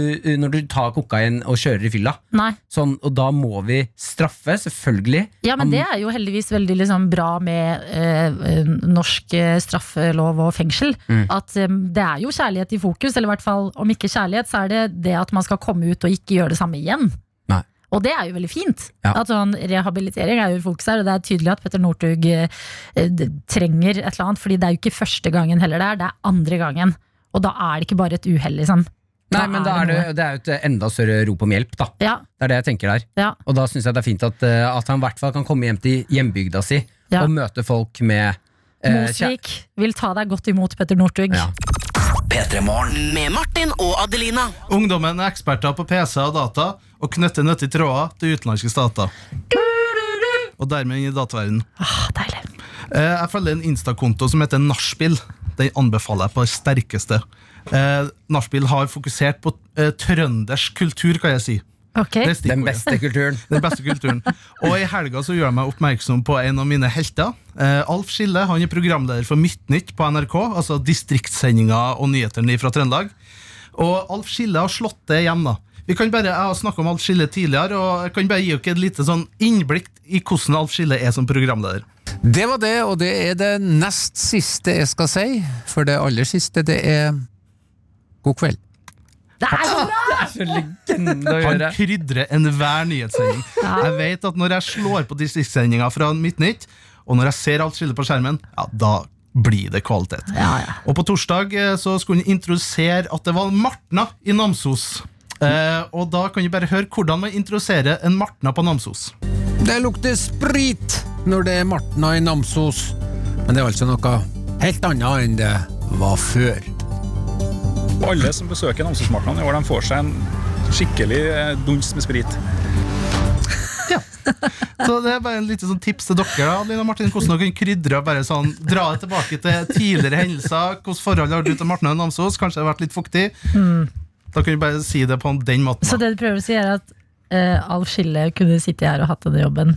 Speaker 3: når du tar kokain og kjører i fylla. Sånn, og da må vi straffe, selvfølgelig.
Speaker 2: Ja, men det er jo heldigvis veldig liksom bra med eh, eh, norsk eh, straffelov og fengsel.
Speaker 3: Mm.
Speaker 2: At eh, det er jo kjærlighet i fokus, eller i hvert fall om ikke kjærlighet, så er det det at man skal komme ut og ikke gjøre det samme igjen.
Speaker 3: Nei.
Speaker 2: Og det er jo veldig fint.
Speaker 3: Ja.
Speaker 2: At sånn, rehabilitering er jo i fokus her, og det er tydelig at Petter Northug eh, eh, trenger et eller annet, fordi det er jo ikke første gangen heller det er, det er andre gangen. Og da er det ikke bare et uhell, liksom.
Speaker 3: Nei, men da er det, det er jo et enda større rop om hjelp, da.
Speaker 2: Ja,
Speaker 3: Det er det jeg tenker der.
Speaker 2: ja,
Speaker 3: Og da syns jeg det er fint at, eh, at han i hvert fall kan komme hjem til hjembygda si
Speaker 2: Ja.
Speaker 3: og møte folk med eh,
Speaker 2: Mosvik vil ta deg godt imot, Petter Northug.
Speaker 3: Ja.
Speaker 1: P3
Speaker 5: Med Martin og Adelina.
Speaker 11: Ungdommen er eksperter på PC og data og knytter nyttige tråder til utenlandske stater. Og dermed inn i dataverdenen.
Speaker 2: Ah, deilig.
Speaker 11: Eh, Jeg følger en Insta-konto som heter Nachspiel. Den anbefaler jeg på det sterkeste. Eh, Nachspiel har fokusert på eh, trøndersk kultur, kan jeg si.
Speaker 2: Ok.
Speaker 11: Er
Speaker 3: Den beste kulturen. *laughs*
Speaker 11: Den beste kulturen. Og i helga så gjør jeg meg oppmerksom på en av mine helter. Eh, Alf Skille han er programleder for Midtnytt på NRK, altså distriktssendinga og nyhetene fra Trøndelag. Og Alf Skille har slått det hjem. da vi kan bare, Jeg har snakka om Alf Skille tidligere, og jeg kan bare gi dere et lite sånn innblikk i hvordan Alf Skille er som programleder.
Speaker 12: Det var det, og det er det nest siste jeg skal si. For det aller siste, det er god kveld.
Speaker 2: Det er så bra! *laughs*
Speaker 3: Det er så legende å
Speaker 11: Han
Speaker 3: gjøre.
Speaker 11: krydrer enhver nyhetssending. Jeg vet at når jeg slår på distriktssendinga fra Midtnytt, og når jeg ser alt skille på skjermen, ja, da blir det kvalitet.
Speaker 2: Ja, ja.
Speaker 11: Og på torsdag eh, så skulle han introdusere at det var Martna i Namsos. Eh, og da kan vi bare høre hvordan man introduserer en Martna på Namsos.
Speaker 12: Det lukter sprit når det er Martna i Namsos, men det er altså noe helt annet enn det var før.
Speaker 9: Alle som besøker Namsosmartnan i år, de får seg en skikkelig eh, duns med sprit. *laughs*
Speaker 11: Så det er bare en liten sånn tips til dere, da, Lina Martin, hvordan dere kan krydre og bare sånn, dra det tilbake til tidligere hendelser. Hvordan forhold har du til Martna i Namsos? Kanskje det har vært litt fuktig? Da kan vi bare si det på den måten.
Speaker 2: Så det du prøver å si, er at uh, Alf Skille kunne sitte her og hatt denne jobben?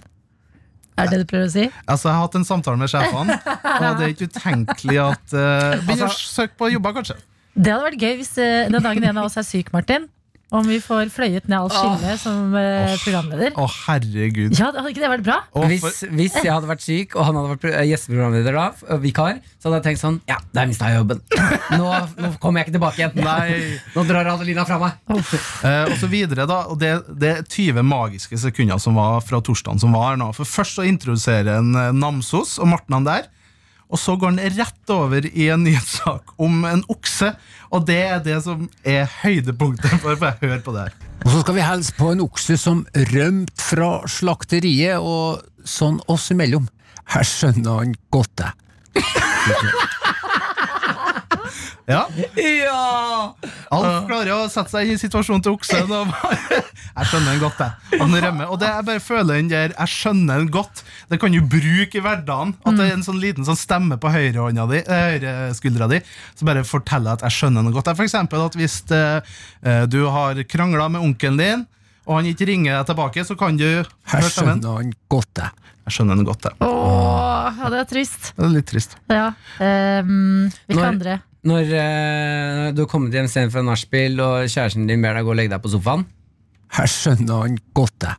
Speaker 2: Er det det du prøver å si?
Speaker 11: Altså, Jeg har hatt en samtale med sjefene, og det er ikke utenkelig at uh, Begynner å søke på jobber, kanskje.
Speaker 2: Det hadde vært gøy hvis uh, den dagen en av oss er syk, Martin. Om vi får fløyet ned all Skille som eh, programleder.
Speaker 11: Å, herregud.
Speaker 2: Ja, Hadde ikke det vært bra?
Speaker 3: Hvis,
Speaker 11: for,
Speaker 3: hvis jeg hadde vært syk, og han hadde vært pro- gjesteprogramleder da, f- vikar, så hadde jeg tenkt sånn Ja, der mista jeg jobben. *laughs* Nå, nå kommer jeg ikke tilbake igjen.
Speaker 11: Nei.
Speaker 3: Nå drar Adelina fra meg.
Speaker 11: eh, og så videre, da. Og det, det er 20 magiske sekunder som var fra torsdagen som var her nå. For først så introduserer en eh, Namsos og Martnan der. Og så går han rett over i en nyhetssak om en okse. Og det er det som er høydepunktet. For å høre på det her.
Speaker 12: Og så skal vi hilse på en okse som rømte fra slakteriet, og sånn oss imellom. Her skjønner han godt det.
Speaker 11: Ja,
Speaker 3: Ja!
Speaker 11: Alf klarer å sette seg i situasjonen til oksen. Og bare, *laughs* jeg skjønner den godt, jeg. Han rømmer. Og det jeg bare føler den der Jeg skjønner den godt. Det kan du bruke i hverdagen. At det er en sånn liten sånn stemme på høyrehånda di, eh, høyreskuldra di som bare forteller at jeg skjønner den godt. For eksempel at hvis eh, eh, du har krangla med onkelen din, og han ikke ringer deg tilbake, så kan du Jeg
Speaker 12: skjønner han godt jeg.
Speaker 11: Jeg skjønner den godt, jeg.
Speaker 2: Åh, ja, det er trist.
Speaker 11: Det er litt trist.
Speaker 2: Ja. Um, Hvilke
Speaker 3: Når-
Speaker 2: andre?
Speaker 3: Når eh, du har kommet hjem sent fra nachspiel, og kjæresten din ber deg gå og legge deg på sofaen
Speaker 12: Her skjønner han godt det.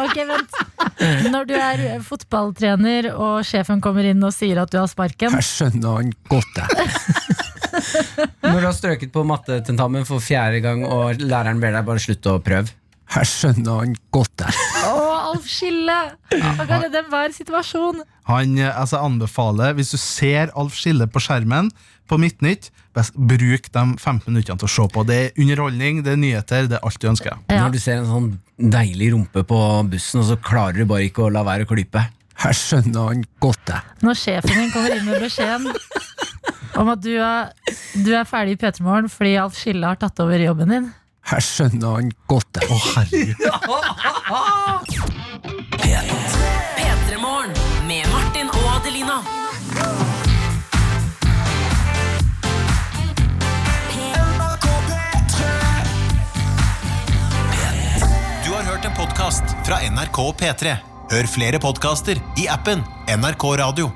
Speaker 2: Ok, vent. Når du er fotballtrener og sjefen kommer inn og sier at du har sparken.
Speaker 12: Her skjønner han godt det.
Speaker 3: Når du har strøket på mattetentamen for fjerde gang, og læreren ber deg bare slutte å prøve
Speaker 12: Her skjønner han godt det.
Speaker 2: Å, Alf Skille! Han kan redde enhver situasjon.
Speaker 11: Han eh, altså, anbefaler, hvis du ser Alf Skille på skjermen på Midtnytt, bruk de 15 minuttene til å se på. Det er underholdning, det er nyheter, det er alt du ønsker.
Speaker 2: Ja.
Speaker 3: Når du ser en sånn deilig rumpe på bussen, og så klarer du bare ikke å la være å klype.
Speaker 12: Her skjønner han godt det.
Speaker 2: Når sjefen din kommer inn med beskjeden om at du er, du er ferdig i P3 Morgen fordi Alf Skille har tatt over jobben din.
Speaker 12: Her skjønner han godt det.
Speaker 11: Å, herregud. *laughs*
Speaker 1: Du har hørt en podkast fra NRK P3. Hør flere podkaster i appen NRK Radio.